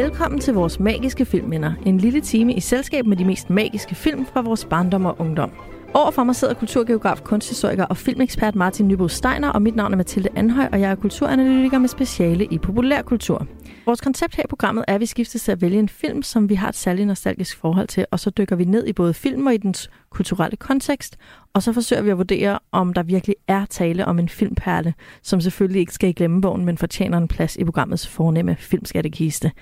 Velkommen til vores magiske filmminder. En lille time i selskab med de mest magiske film fra vores barndom og ungdom. Overfor mig sidder kulturgeograf, kunsthistoriker og filmekspert Martin Nybo Steiner, og mit navn er Mathilde Anhøj, og jeg er kulturanalytiker med speciale i populærkultur. Vores koncept her i programmet er, at vi skiftes til at vælge en film, som vi har et særligt nostalgisk forhold til, og så dykker vi ned i både film og i dens kulturelle kontekst, og så forsøger vi at vurdere, om der virkelig er tale om en filmperle, som selvfølgelig ikke skal i glemmebogen, men fortjener en plads i programmets fornemme filmskattekiste.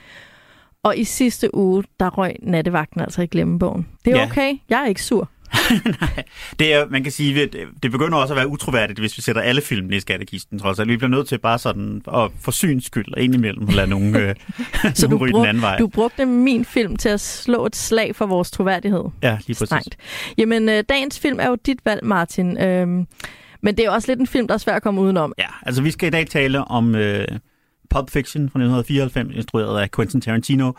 Og i sidste uge, der røg nattevagten altså i glemmebogen. Det er Ja. okay, jeg er ikke sur. Nej, det er, man kan sige, at det begynder også at være utroværdigt, hvis vi sætter alle filmene i skattekisten, trods alt. Vi bliver nødt til bare sådan at for syns skyld og indimellem lade nogen, øh, Så nogen du, ryge den anden vej. du brugte min film til at slå et slag for vores troværdighed. Ja, lige præcis. Strengt. Jamen, øh, dagens film er jo dit valg, Martin. Øhm, men det er jo også lidt en film, der er svær at komme udenom. Ja, altså vi skal i dag tale om øh, Pulp Fiction fra 1994, instrueret af Quentin Tarantino.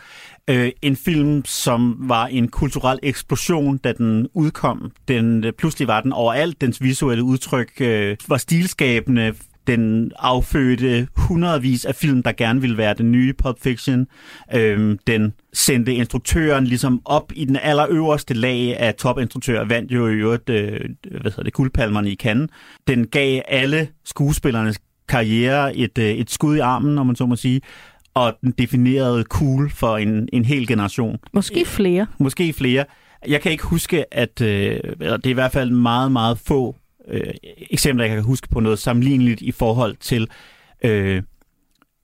Øh, en film, som var en kulturel eksplosion, da den udkom. Den, øh, pludselig var den overalt. Dens visuelle udtryk øh, var stilskabende. Den affødte hundredvis af film, der gerne ville være den nye Pulp Fiction. Øh, den sendte instruktøren ligesom op i den allerøverste lag af topinstruktører, vandt jo i øvrigt øh, hvad hedder det, guldpalmerne i Cannes. Den gav alle skuespillerne karriere et, øh, et skud i armen, om man så må sige, og den definerede cool for en, en hel generation. Måske flere. Måske flere. Jeg kan ikke huske, at øh, det er i hvert fald meget, meget få øh, eksempler, jeg kan huske på noget sammenligneligt i forhold til øh,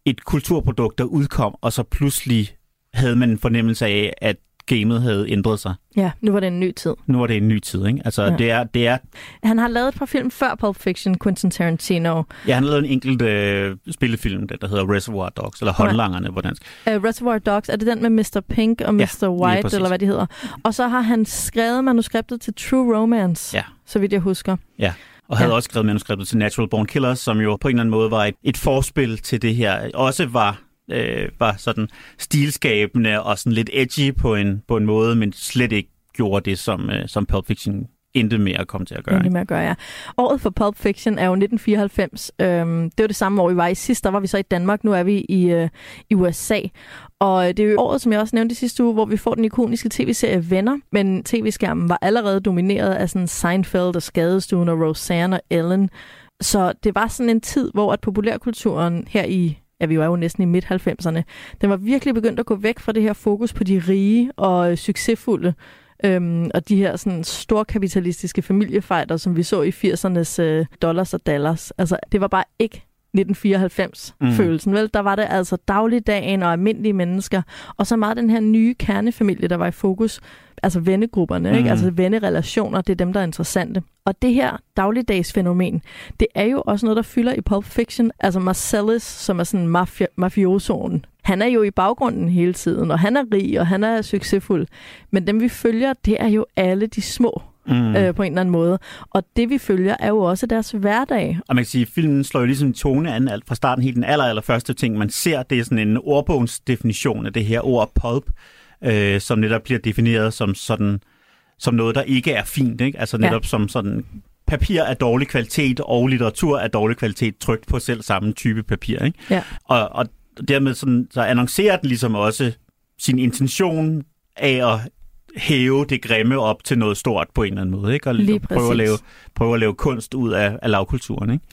et kulturprodukt, der udkom, og så pludselig havde man en fornemmelse af, at gamet havde ændret sig. Ja, nu var det en ny tid. Nu var det en ny tid, ikke? Altså, Ja. ja. det, er, det er... Han har lavet et par film før Pulp Fiction, Quentin Tarantino. Ja, han har lavet en enkelt øh, spillefilm, der, der hedder Reservoir Dogs, eller Håndlangerne på dansk. Uh, Reservoir Dogs, er det den med Mr. Pink og Ja, Mr. White, præcis. eller hvad de hedder? Og så har han skrevet manuskriptet til True Romance, Ja. så vidt jeg husker. Og havde Ja. også skrevet manuskriptet til Natural Born Killers, som jo på en eller anden måde var et, et forspil til det her. Også var, øh, var sådan stilskabende og sådan lidt edgy på en, på en måde, men slet ikke gjorde det, som, øh, som Pulp Fiction endte med at komme til at gøre. Ikke? med at gøre, ja. Året for Pulp Fiction er jo 1994. Øhm, det var det samme år, vi var i sidst. Der var vi så i Danmark. Nu er vi i, øh, i USA. Og øh, det er jo året, som jeg også nævnte i sidste uge, hvor vi får den ikoniske tv-serie Venner. Men tv-skærmen var allerede domineret af sådan Seinfeld og Skadestuen og Roseanne og Ellen. Så det var sådan en tid, hvor at populærkulturen her i ja, vi var jo næsten i midt-90'erne, den var virkelig begyndt at gå væk fra det her fokus på de rige og øh, succesfulde, øhm, og de her sådan storkapitalistiske familiefejder, som vi så i 80'ernes øh, dollars og dollars. Altså, det var bare ikke 1994-følelsen, mm. vel? Der var det altså dagligdagen og almindelige mennesker, og så meget den her nye kernefamilie, der var i fokus. Altså vennegrupperne, mm. ikke? Mhm. Altså vennerelationer, det er dem, der er interessante. Og det her dagligdagsfænomen, det er jo også noget, der fylder i Pulp Fiction. Altså Marcellus, som er sådan mafia- mafiosoen. Han er jo i baggrunden hele tiden, og han er rig, og han er succesfuld. Men dem, vi følger, det er jo alle de små Mm. øh, på en eller anden måde. Og det, vi følger, er jo også deres hverdag. Og man kan sige, at filmen slår jo ligesom tone an alt fra starten. Helt den aller, aller første ting, man ser, det er sådan en ordbogsdefinition af det her ord pulp, øh, som netop bliver defineret som sådan som noget, der ikke er fint. Ikke? Altså netop ja. som sådan papir af dårlig kvalitet og litteratur af dårlig kvalitet trykt på selv samme type papir. Ikke? Ja. Og, og dermed sådan, så annoncerer den ligesom også sin intention af at hæve det grimme op til noget stort på en eller anden måde, ikke? Og Lige prøve at, lave, prøve at lave kunst ud af, af lavkulturen, ikke?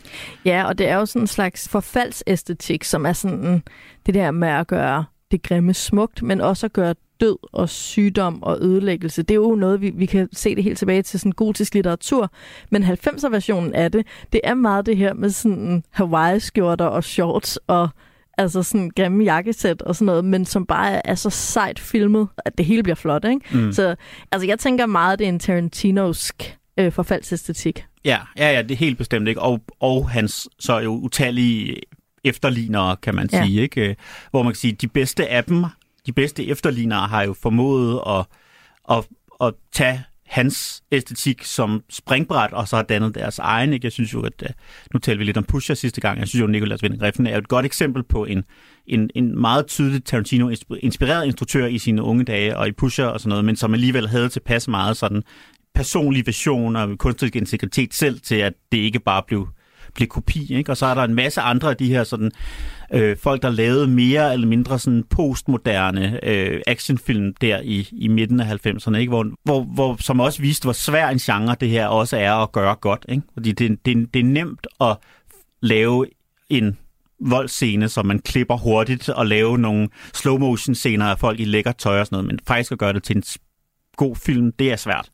Ja, og det er jo sådan en slags forfaldsæstetik, som er sådan det der med at gøre det grimme smukt, men også at gøre død og sygdom og ødelæggelse. Det er jo noget, vi, vi kan se det helt tilbage til sådan gotisk litteratur. Men 90'er-versionen af det, det er meget det her med sådan Hawaii-skjorter og shorts og altså sådan grimme jakkesæt og sådan noget, men som bare er så sejt filmet, at det hele bliver flot, ikke? Mm. Så altså, jeg tænker meget, det er en Tarantinosk øh, forfaldsæstetik. Ja, ja, ja, det er helt bestemt ikke. Og, og hans så jo utallige efterlignere, kan man Ja. sige, ikke? Øh, Hvor man kan sige, de bedste af dem, de bedste efterlignere har jo formået at, at, at tage hans æstetik som springbræt, og så har dannet deres egen. Ikke? Jeg synes jo, at øh, nu talte vi lidt om Pusher sidste gang. Jeg synes jo, at Nicolas Winding Refn er et godt eksempel på en, en, en meget tydelig Tarantino-inspireret instruktør i sine unge dage, og i Pusher og sådan noget, men som alligevel havde tilpas meget sådan personlig vision og kunstnerisk integritet selv til, at det ikke bare blev blev kopi. Ikke? Og så er der en masse andre af de her sådan, øh, folk, der lavede mere eller mindre sådan postmoderne øh, actionfilm der i, i midten af 90'erne, ikke? Hvor, hvor, hvor, som også viste, hvor svær en genre det her også er at gøre godt. Ikke? Fordi det, det, det er nemt at lave en voldscene, som man klipper hurtigt og lave nogle slow motion scener af folk i lækker tøj og sådan noget, men faktisk at gøre det til en god film, det er svært.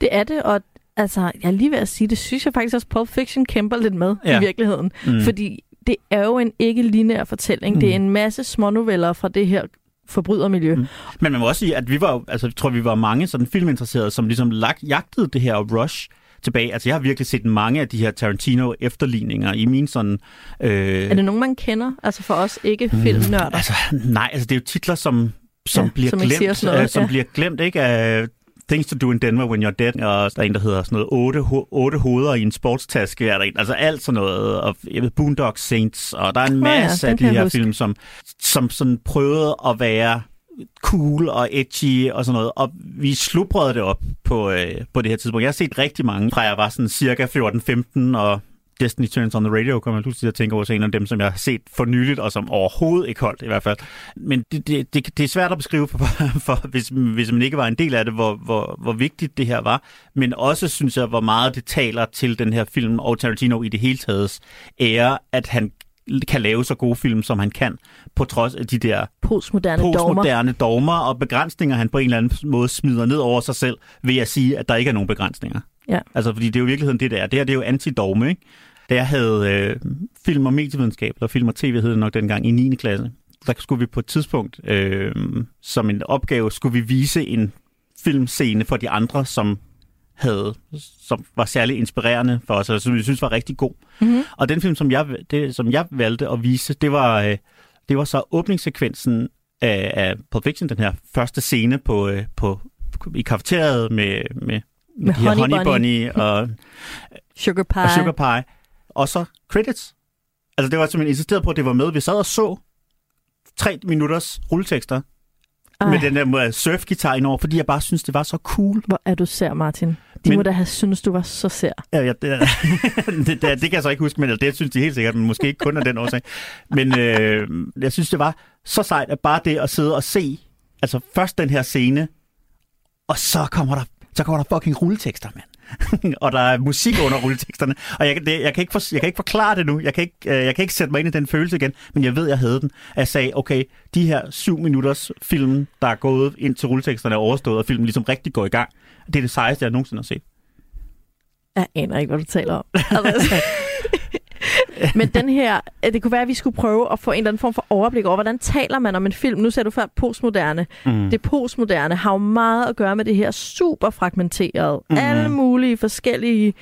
Det er det, og altså, jeg er lige ved at sige, det synes jeg faktisk også, Pulp Fiction kæmper lidt med ja. i virkeligheden. Mm. Fordi det er jo en ikke-lineær fortælling. Mm. Det er en masse smånoveller fra det her forbrydermiljø. Mm. Men man må også sige, at vi var, altså, jeg tror, vi var mange sådan filminteresserede, som ligesom lagt, jagtede det her rush tilbage. Altså, jeg har virkelig set mange af de her Tarantino-efterligninger i min sådan... Øh... Er det nogen, man kender? Altså for os ikke mm, filmnørder? Mm, altså, nej, altså det er jo titler, som, som ja, bliver som glemt, noget, øh, som ja. bliver glemt, ikke? Af Things to do in Denver when you're dead, og der er en, der hedder sådan noget otte, ho- otte hoveder i en sportstaske, er der en, altså alt sådan noget, og jeg ved, Boondock Saints, og der er en masse oh, ja, af de her huske. film, som, som sådan prøvede at være cool og edgy og sådan noget, og vi slubrede det op på, øh, på det her tidspunkt. Jeg har set rigtig mange, fra jeg var sådan cirka 14-15, og Destiny Turns on the Radio kommer jeg pludselig til at tænke over en af dem, som jeg har set for nyligt, og som overhovedet ikke holdt i hvert fald. Men det, det, det, det er svært at beskrive, for, for, hvis, hvis man ikke var en del af det, hvor, hvor, hvor vigtigt det her var. Men også synes jeg, hvor meget det taler til den her film, og Tarantino i det hele taget ære, at han kan lave så gode film, som han kan, på trods af de der postmoderne, postmoderne dogmer. dogmer og begrænsninger, han på en eller anden måde smider ned over sig selv, ved at sige, at der ikke er nogen begrænsninger. Ja. Altså, fordi det er jo i virkeligheden det, der. Det her det er jo antidogme, ikke? Da jeg havde øh, film- og medievidenskab, eller film og tv hed det nok dengang, i 9. klasse, der skulle vi på et tidspunkt, øh, som en opgave, skulle vi vise en filmscene for de andre, som havde, som var særlig inspirerende for os, og som vi synes var rigtig god. Mm-hmm. Og den film, som jeg, det, som jeg valgte at vise, det var, øh, det var så åbningssekvensen af, af Pulp Fiction, den her første scene på, øh, på, i kafeteriet med, med, med, med de Honey, honey Bunny og Sugar Pie. Og Sugar Pie. Og så credits. Altså det var simpelthen insisteret på, at det var med. Vi sad og så tre minutters rulletekster ej. med den der surfgitar indover, fordi jeg bare synes, det var så cool. Hvor er du sær, Martin. De men, må da have syntes, du var så sær. Ja, ja det, det, det, det, kan jeg så ikke huske, men det synes de helt sikkert, men måske ikke kun af den årsag. Men øh, jeg synes, det var så sejt, at bare det at sidde og se, altså først den her scene, og så kommer der, så kommer der fucking rulletekster, mand. og der er musik under rulleteksterne. Og jeg, det, jeg, kan ikke for, jeg kan ikke forklare det nu. Jeg kan ikke, øh, jeg kan ikke sætte mig ind i den følelse igen. Men jeg ved, jeg havde den. Jeg sagde, okay, de her syv minutters film, der er gået ind til rulleteksterne er overstået, og filmen ligesom rigtig går i gang. Det er det sejeste, jeg nogensinde har set. Jeg aner ikke, hvad du taler om. Altså, Men den her, øh, det kunne være, at vi skulle prøve at få en eller anden form for overblik over, hvordan taler man om en film. Nu ser du før postmoderne. Mm. Det postmoderne har jo meget at gøre med det her super fragmenteret. Mm. Alle mulige forskellige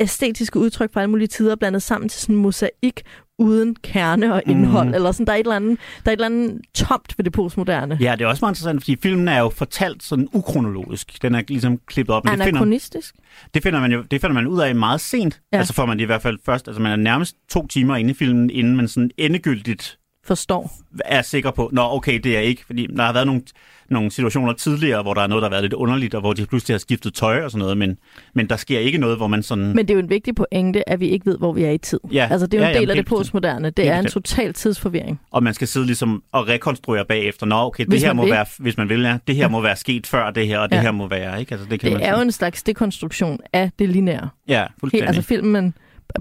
æstetiske udtryk fra alle mulige tider blandet sammen til sådan en mosaik uden kerne og indhold. Mm. Eller sådan, der, er et eller andet, der er et eller andet tomt ved det postmoderne. Ja, det er også meget interessant, fordi filmen er jo fortalt sådan ukronologisk. Den er ligesom klippet op. Men Anachronistisk? Det finder, det finder, man jo det finder man ud af meget sent. Ja. Altså får man det i hvert fald først. Altså man er nærmest to timer inde i filmen, inden man sådan endegyldigt forstår. Er sikker på, nå okay, det er ikke. Fordi der har været nogle nogle situationer tidligere, hvor der er noget, der har været lidt underligt, og hvor de pludselig har skiftet tøj og sådan noget, men, men der sker ikke noget, hvor man sådan... Men det er jo en vigtig pointe, at vi ikke ved, hvor vi er i tid. Ja. Altså, det er jo ja, en del ja, af det postmoderne. Det er en total tidsforvirring. Og man skal sidde ligesom og rekonstruere bagefter, nå okay, det hvis her må vil. være, hvis man vil, ja, det her ja. må være sket før det her, og det ja. her må være, ikke? Altså, det kan det man er sige. jo en slags dekonstruktion af det lineære. Ja, fuldstændig. Helt, altså filmen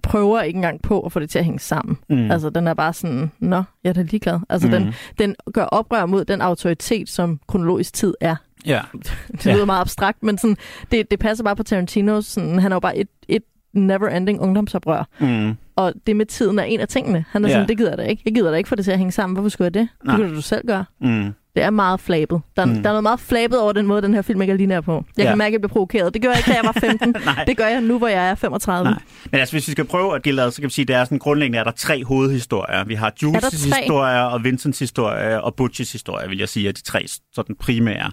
prøver ikke engang på at få det til at hænge sammen. Mm. Altså, den er bare sådan, nå, jeg er da ligeglad. Altså, mm. den, den gør oprør mod den autoritet, som kronologisk tid er. Ja. det lyder ja. meget abstrakt, men sådan, det, det passer bare på Tarantino. Sådan, han er jo bare et, et never-ending ungdomsoprør. Mm. Og det med tiden er en af tingene. Han er sådan, det gider jeg da ikke. Jeg gider da ikke få det til at hænge sammen. Hvorfor skulle jeg det? Det kan du selv gøre. Mm. Det er meget flabet. Der, mm. der er noget meget flabet over den måde, den her film ikke er linær på. Jeg ja. kan mærke, at jeg bliver provokeret. Det gør jeg ikke, da jeg var 15. det gør jeg nu, hvor jeg er 35. Nej. Men altså, hvis vi skal prøve at dele ad, så kan vi sige, at det er sådan grundlæggende, at der er tre hovedhistorier. Vi har Jules' historie, og Vincents historie, og Butch's historie, vil jeg sige, er de tre sådan primære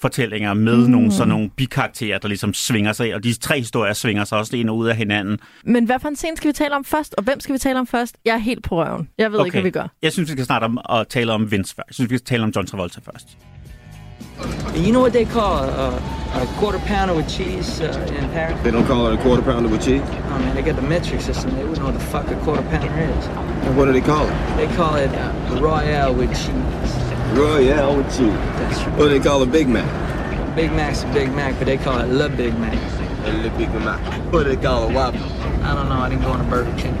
fortællinger med mm. nogle, sådan nogle bikarakterer, der ligesom svinger sig, og de tre historier svinger sig også ind og ud af hinanden. Men hvad for en scene skal vi tale om først, og hvem skal vi tale om først? Jeg er helt på røven. Jeg ved okay. ikke, hvad vi gør. Jeg synes, vi skal snart om at tale om Vince først. Jeg synes, vi skal tale om John Travolta først. You know what they call a, a quarter pounder with cheese uh, in Paris? They don't call it a quarter pounder with cheese? Oh man, they got the metric system. They wouldn't know what the fuck a quarter pounder is. And what do they call it? They call it uh, Royale with cheese. Royale with cheese. That's right. What do they call a Big Mac? Big Mac's a Big Mac, but they call it Le Big Mac. Little Big Mac. What do they call a Whopper? I don't know. I didn't go on a Burger King.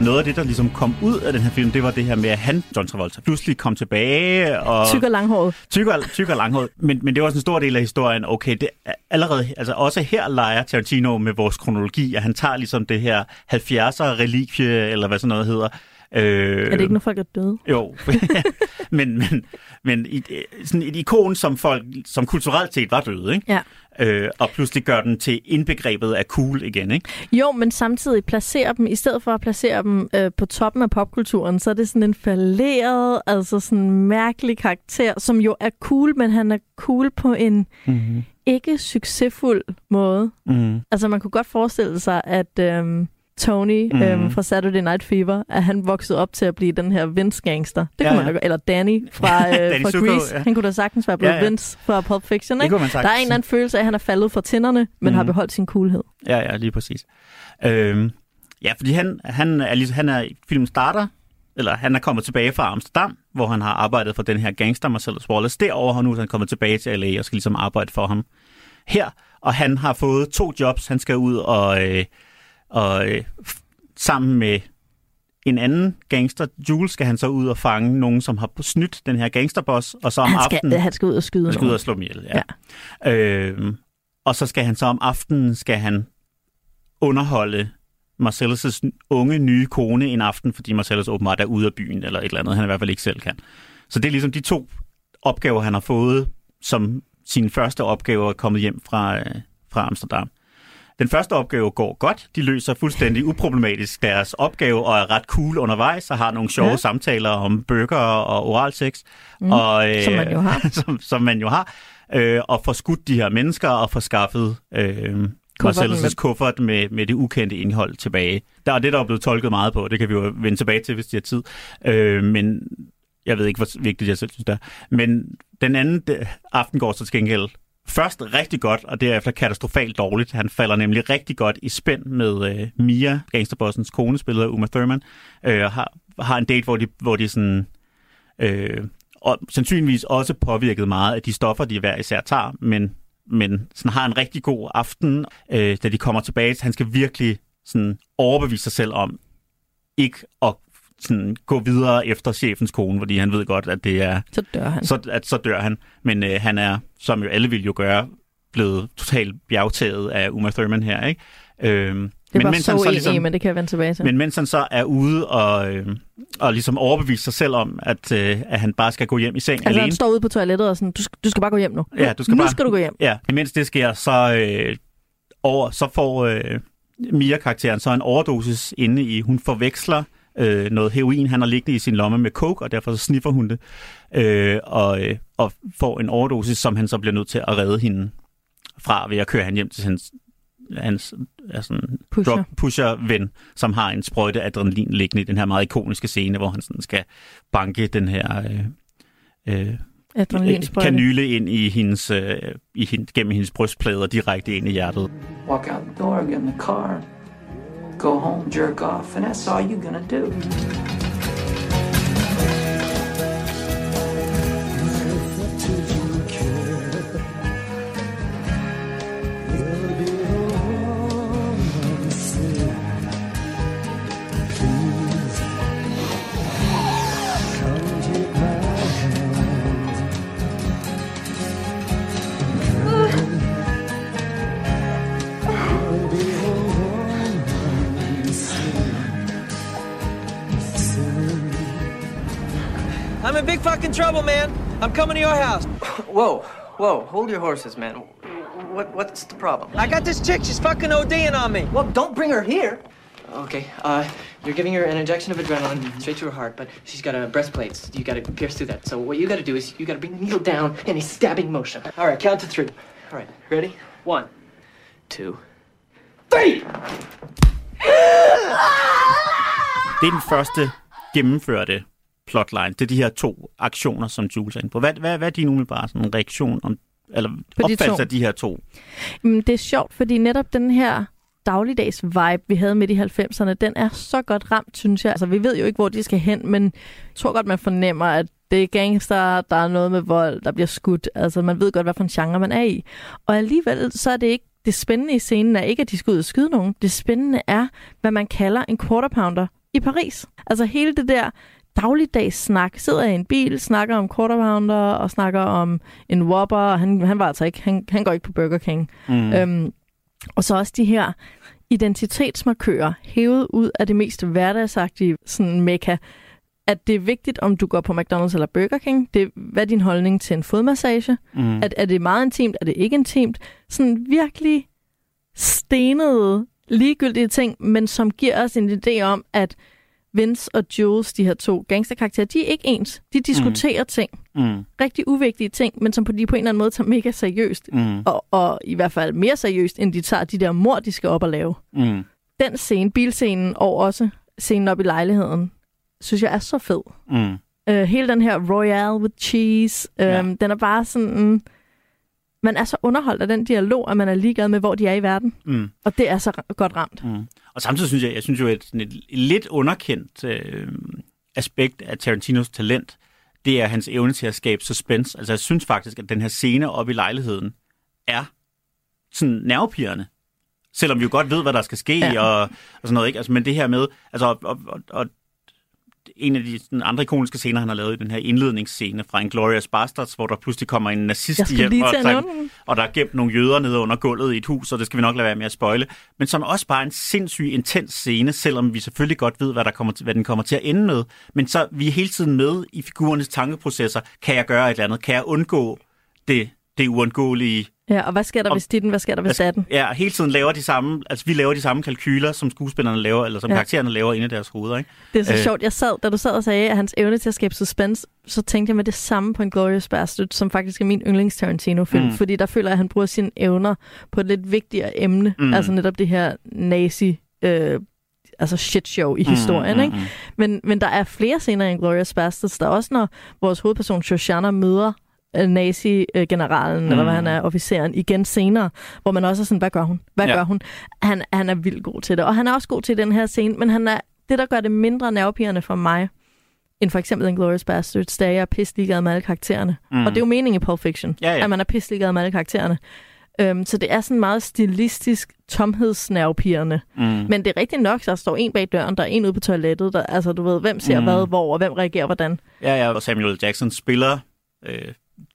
Noget af det, der ligesom kom ud af den her film, det var det her med, at han, John Travolta, pludselig kom tilbage og... Tyk og langhåret. Tykker, tykker langhåret. Men, men det var også en stor del af historien. Okay, det er allerede, altså også her leger Tarantino med vores kronologi, at han tager ligesom det her 70'er relikvie, eller hvad sådan noget hedder. Øh, Er det ikke, når folk er døde? Jo, men, men, men i, sådan et ikon, som folk, som kulturelt set var døde, ikke? Ja. Øh, og pludselig gør den til indbegrebet af cool igen, ikke? Jo, men samtidig placerer dem, i stedet for at placere dem øh, på toppen af popkulturen, så er det sådan en falderet, altså sådan en mærkelig karakter, som jo er cool, men han er cool på en Mm-hmm. ikke succesfuld måde. Mm. Altså man kunne godt forestille sig, at øhm, Tony Mhm. øhm, fra Saturday Night Fever, at han voksede op til at blive den her Vince-gangster. Det Ja, kunne man ja. da. Eller Danny fra, øh, Danny fra Zuko, Grease. ja. Han kunne da sagtens være blevet Ja, ja. Vince fra Pulp Fiction. Ikke? Der er en eller anden følelse af, at han er faldet fra tænderne, men Mhm. har beholdt sin coolhed. Ja, ja, lige præcis. Øhm, ja, fordi han, han, er, ligesom, han er filmen starter, eller han er kommet tilbage fra Amsterdam, hvor han har arbejdet for den her gangster, Marcellus Wallace. Derover har nu han kommet tilbage til LA og skal ligesom arbejde for ham her. Og han har fået to jobs. Han skal ud og, øh, og øh, sammen med en anden gangster, Jules, skal han så ud og fange nogen, som har snydt den her gangsterboss, og så om Han skal, aftenen... han skal ud og skyde Han skal ud og slå dem ihjel, ja. ja. Øhm, og så skal han så om aftenen skal han underholde Marcellus' unge nye kone en aften, fordi Marcellus åbenbart er ude af byen, eller et eller andet, han i hvert fald ikke selv kan. Så det er ligesom de to opgaver, han har fået, som sine første opgaver er kommet hjem fra, øh, fra Amsterdam. Den første opgave går godt. De løser fuldstændig uproblematisk deres opgave og er ret cool undervejs og har nogle sjove Ja. samtaler om burger og oralsex. Mm, og, øh, som man jo har. som, som man jo har. Øh, og får skudt de her mennesker og får skaffet øh, Marcellus' med- kuffert med, med det ukendte indhold tilbage. Der er det, der er blevet tolket meget på. Det kan vi jo vende tilbage til, hvis de har tid. Øh, men jeg ved ikke, hvor vigtigt jeg selv synes, det er. Men den anden øh, aften går så til gengæld først rigtig godt, og derefter katastrofalt dårligt. Han falder nemlig rigtig godt i spænd med øh, Mia, gangsterbossens kone, spillet af Uma Thurman, øh, og har, har en date, hvor de, hvor de sådan... Øh, og sandsynligvis også påvirket meget af de stoffer, de hver især tager, men, men sådan har en rigtig god aften, øh, da de kommer tilbage. Han skal virkelig sådan overbevise sig selv om ikke at sådan, gå videre efter chefens kone, fordi han ved godt, at det er Så dør han. så, at, så dør han. Men øh, han er, som jo alle vil jo gøre, blevet totalt bjergtaget af Uma Thurman her, ikke? Øhm, det var mens så han enig, ligesom, men det kan jeg vende tilbage til. men mens han så er ude og, øh, og ligesom overbevise sig selv om, at, øh, at han bare skal gå hjem i seng altså, alene. han står ude på toilettet og sådan, du, skal- du skal bare gå hjem nu. Ja, du skal nu bare- skal du gå hjem. Ja, imens det sker, så, øh, over, så får øh, Mia-karakteren så en overdosis inde i, hun forveksler øh, noget heroin, han har liggende i sin lomme med coke, og derfor så sniffer hun det, øh, og, øh, og får en overdosis, som han så bliver nødt til at redde hende fra ved at køre han hjem til hans, hans sådan Pusher. drug pusher-ven, som har en sprøjte adrenalin liggende i den her meget ikoniske scene, hvor han sådan skal banke den her øh, øh, kanyle ind i hendes, øh, i hende, gennem hendes brystplader direkte ind i hjertet. Walk out the door, get in the car, go home, jerk off, and that's all you're gonna do. Big fucking trouble, man. I'm coming to your house. Whoa, whoa, hold your horses, man. What, what's the problem? I got this chick. She's fucking ODing on me. Well, don't bring her here. Okay, uh, you're giving her an injection of adrenaline straight to her heart, but she's got a breastplate. You gotta pierce through that. So what you gotta do is you gotta bring the needle down in a stabbing motion. All right, count to three. All right, ready? One, two, three! Det er den første gennemførte plotline. Det er de her to aktioner, som Jules er inde på. Hvad, hvad, hvad er din umiddelbare sådan, reaktion om, eller de opfattelse to? af de her to? Jamen, det er sjovt, fordi netop den her dagligdags vibe, vi havde midt i 90'erne, den er så godt ramt, synes jeg. Altså, vi ved jo ikke, hvor de skal hen, men jeg tror godt, man fornemmer, at det er gangster, der er noget med vold, der bliver skudt. Altså, man ved godt, hvad for en genre man er i. Og alligevel, så er det ikke det spændende i scenen er ikke, at de skal ud og skyde nogen. Det spændende er, hvad man kalder en quarter pounder i Paris. Altså hele det der dagligdags snak. Sidder i en bil, snakker om quarter pounder og snakker om en Whopper. og Han, han var altså ikke, han, han går ikke på Burger King. Mm. Øhm, og så også de her identitetsmarkører hævet ud af det mest hverdagsagtige sådan mekka, at det er vigtigt, om du går på McDonald's eller Burger King. Det er, hvad er din holdning til en fodmassage? Mm. Er, er det meget intimt? Er det ikke intimt? Sådan virkelig stenede, ligegyldige ting, men som giver os en idé om, at Vince og Jules, de her to gangsterkarakterer, de er ikke ens. De diskuterer mm. ting. Mm. Rigtig uvigtige ting, men som på de på en eller anden måde tager mega seriøst. Mm. Og, og i hvert fald mere seriøst, end de tager de der mor, de skal op og lave. Mm. Den scene, bilscenen og også scenen op i lejligheden, synes jeg er så fed. Mm. Uh, hele den her Royale with cheese, um, Ja. ja. den er bare sådan... Man er så underholdt af den dialog, at man er ligeglad med, hvor de er i verden. Mm. Og det er så godt ramt. Mm. Og samtidig synes jeg, jeg synes jo, at et, et lidt underkendt øh, aspekt af Tarantinos talent, det er hans evne til at skabe suspense. Altså jeg synes faktisk, at den her scene oppe i lejligheden er sådan nervepirrende. Selvom vi jo godt ved, hvad der skal ske Ja. og, og sådan noget. Ikke? Altså, men det her med, altså, og, og, og en af de sådan, andre ikoniske scener, han har lavet i den her indledningsscene fra Inglourious Bastards, hvor der pludselig kommer en nazist hjem, og, der- og der er gemt nogle jøder nede under gulvet i et hus, og det skal vi nok lade være med at spoile. Men som også bare er en sindssygt intens scene, selvom vi selvfølgelig godt ved, hvad, der kommer til, hvad den kommer til at ende med. Men så vi er hele tiden med i figurernes tankeprocesser. Kan jeg gøre et eller andet? Kan jeg undgå det, det uundgåelige? Ja, og hvad sker der, Og- hvis ditten? Hvad sker der, hvis datten? Ja, hele tiden laver de samme, altså vi laver de samme kalkyler, som skuespillerne laver, eller som Ja. karaktererne laver inde i deres hoveder, ikke? Det er så Øh. sjovt. Jeg sad, da du sad og sagde, at hans evne til at skabe suspense, så tænkte jeg med det samme på en Glorious Bastard, som faktisk er min yndlings Tarantino-film. Mm. Mm. Fordi der føler jeg, at han bruger sine evner på et lidt vigtigere emne. Mm. Mm. Altså netop det her nazi... Øh, altså shit show i historien, Mm, ikke? mm, mm. Men, men der er flere scener i Glorious Bastards. Der er også, når vores hovedperson Shoshana møder nazi-generalen, mm. eller hvad han er, officeren, igen senere, hvor man også er sådan, hvad gør hun? Hvad Ja. gør hun? Han, han er vildt god til det. Og han er også god til den her scene, men han er, det, der gør det mindre nervepirrende for mig, end for eksempel Glorious Bastards, da jeg er pisselig med alle karaktererne. Mm. Mm. Og det er jo meningen i Pulp Fiction, Ja, ja. at man er pisselig med alle karaktererne. Um, så det er sådan meget stilistisk tomhedsnervepirrende. Mm. Men det er rigtigt nok, så der står en bag døren, der er en ude på toilettet. Der, altså, du ved, hvem ser Mm. mm. hvad, hvor, og hvem reagerer hvordan. Ja, ja, og Samuel. Jackson spiller øh,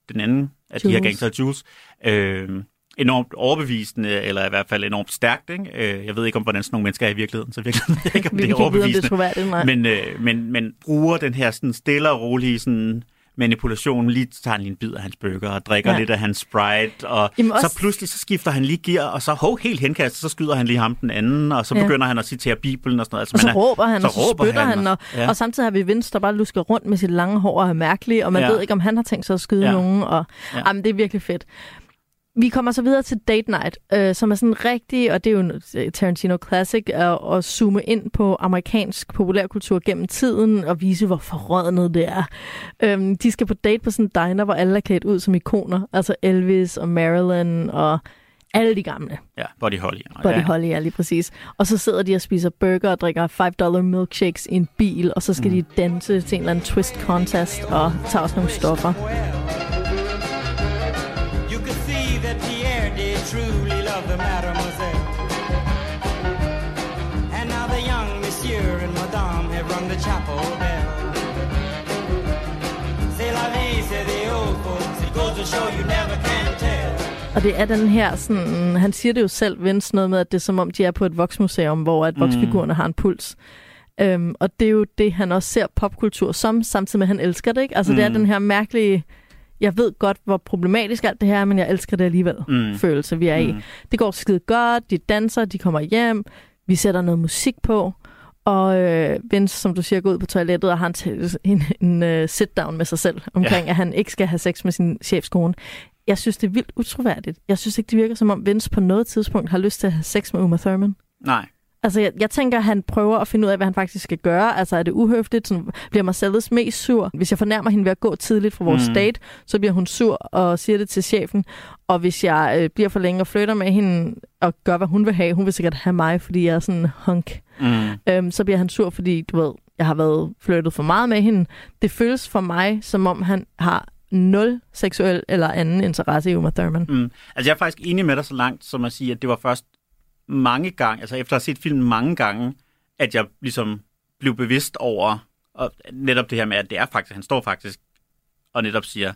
den anden af de her Jules. gangster, Jules, øh, enormt overbevisende, eller i hvert fald enormt stærkt. Ikke? Øh, jeg ved ikke, om hvordan sådan nogle mennesker er i virkeligheden, så virkelig ved jeg ikke, om Vi det er ikke vide, om det er overbevisende. Men, øh, men, men bruger den her sådan stille og rolige sådan manipulation, lige tager han lige en bid af hans burger og drikker ja. Lidt af hans Sprite, og Jamen også... så pludselig så skifter han lige gear, og så hov, helt henkastet, så skyder han lige ham den anden, og så Ja. begynder han at citere Bibelen og sådan noget. Altså, Og så man er- råber han, så og så råber spytter han, han, og, ja. og samtidig har vi Vince, der bare lusker rundt med sit lange hår og er mærkelig, og man Ja. ved ikke, om han har tænkt sig at skyde Ja. nogen. Og, ja. Jamen, det er virkelig fedt. Vi kommer så videre til Date Night, øh, som er sådan rigtig, og det er jo en øh, Tarantino Classic, at, at zoome ind på amerikansk populærkultur gennem tiden og vise, hvor forrådnet det er. Øhm, de skal på date på sådan en diner, hvor alle er klædt ud som ikoner. Altså Elvis og Marilyn og alle de gamle. Ja, Buddy Holly. Buddy ja. Holly, ja, lige præcis. Og så sidder de og spiser burger og drikker 5 milkshakes i en bil, og så skal mm. de danse til en eller anden twist contest og tager også nogle stoffer. Og det er den her, sådan, han siger det jo selv, Vince, noget med, at det er som om, de er på et voksmuseum, hvor at voksfigurerne har en puls. Um, og det er jo det, han også ser popkultur som, samtidig med, at han elsker det. Ikke? Altså mm. det er Mm. den her mærkelige, jeg ved godt, hvor problematisk alt det her er, men jeg elsker det alligevel, Mm. mm. følelse, vi er mm. i. Mm. Det går skide godt, de danser, de kommer hjem, vi sætter noget musik på, og øh, Vince, som du siger, går ud på toilettet og har en, en, en uh, sit-down med sig selv omkring, ja. at han ikke skal have sex med sin chefskone. Jeg synes, det er vildt utroværdigt. Jeg synes ikke, det virker som om Vince på noget tidspunkt har lyst til at have sex med Uma Thurman. Nej. Altså, jeg, jeg tænker, at han prøver at finde ud af, hvad han faktisk skal gøre. Altså, er det uhøfligt? Sådan, bliver Marcellus mest sur? Hvis jeg fornærmer hende ved at gå tidligt fra vores Mm. date, så bliver hun sur og siger det til chefen. Og hvis jeg øh, bliver for længe og flytter med hende og gør, hvad hun vil have, hun vil sikkert have mig, fordi jeg er sådan en hunk. Mm. Øhm, så bliver han sur, fordi, du ved, jeg har været flyttet for meget med hende. Det føles for mig, som om han har nul seksuel eller anden interesse i Uma Thurman. Mm. Altså, jeg er faktisk enig med dig så langt, som at sige, at det var først mange gange, altså efter at have set filmen mange gange, at jeg ligesom blev bevidst over og netop det her med, at det er faktisk, han står faktisk og netop siger,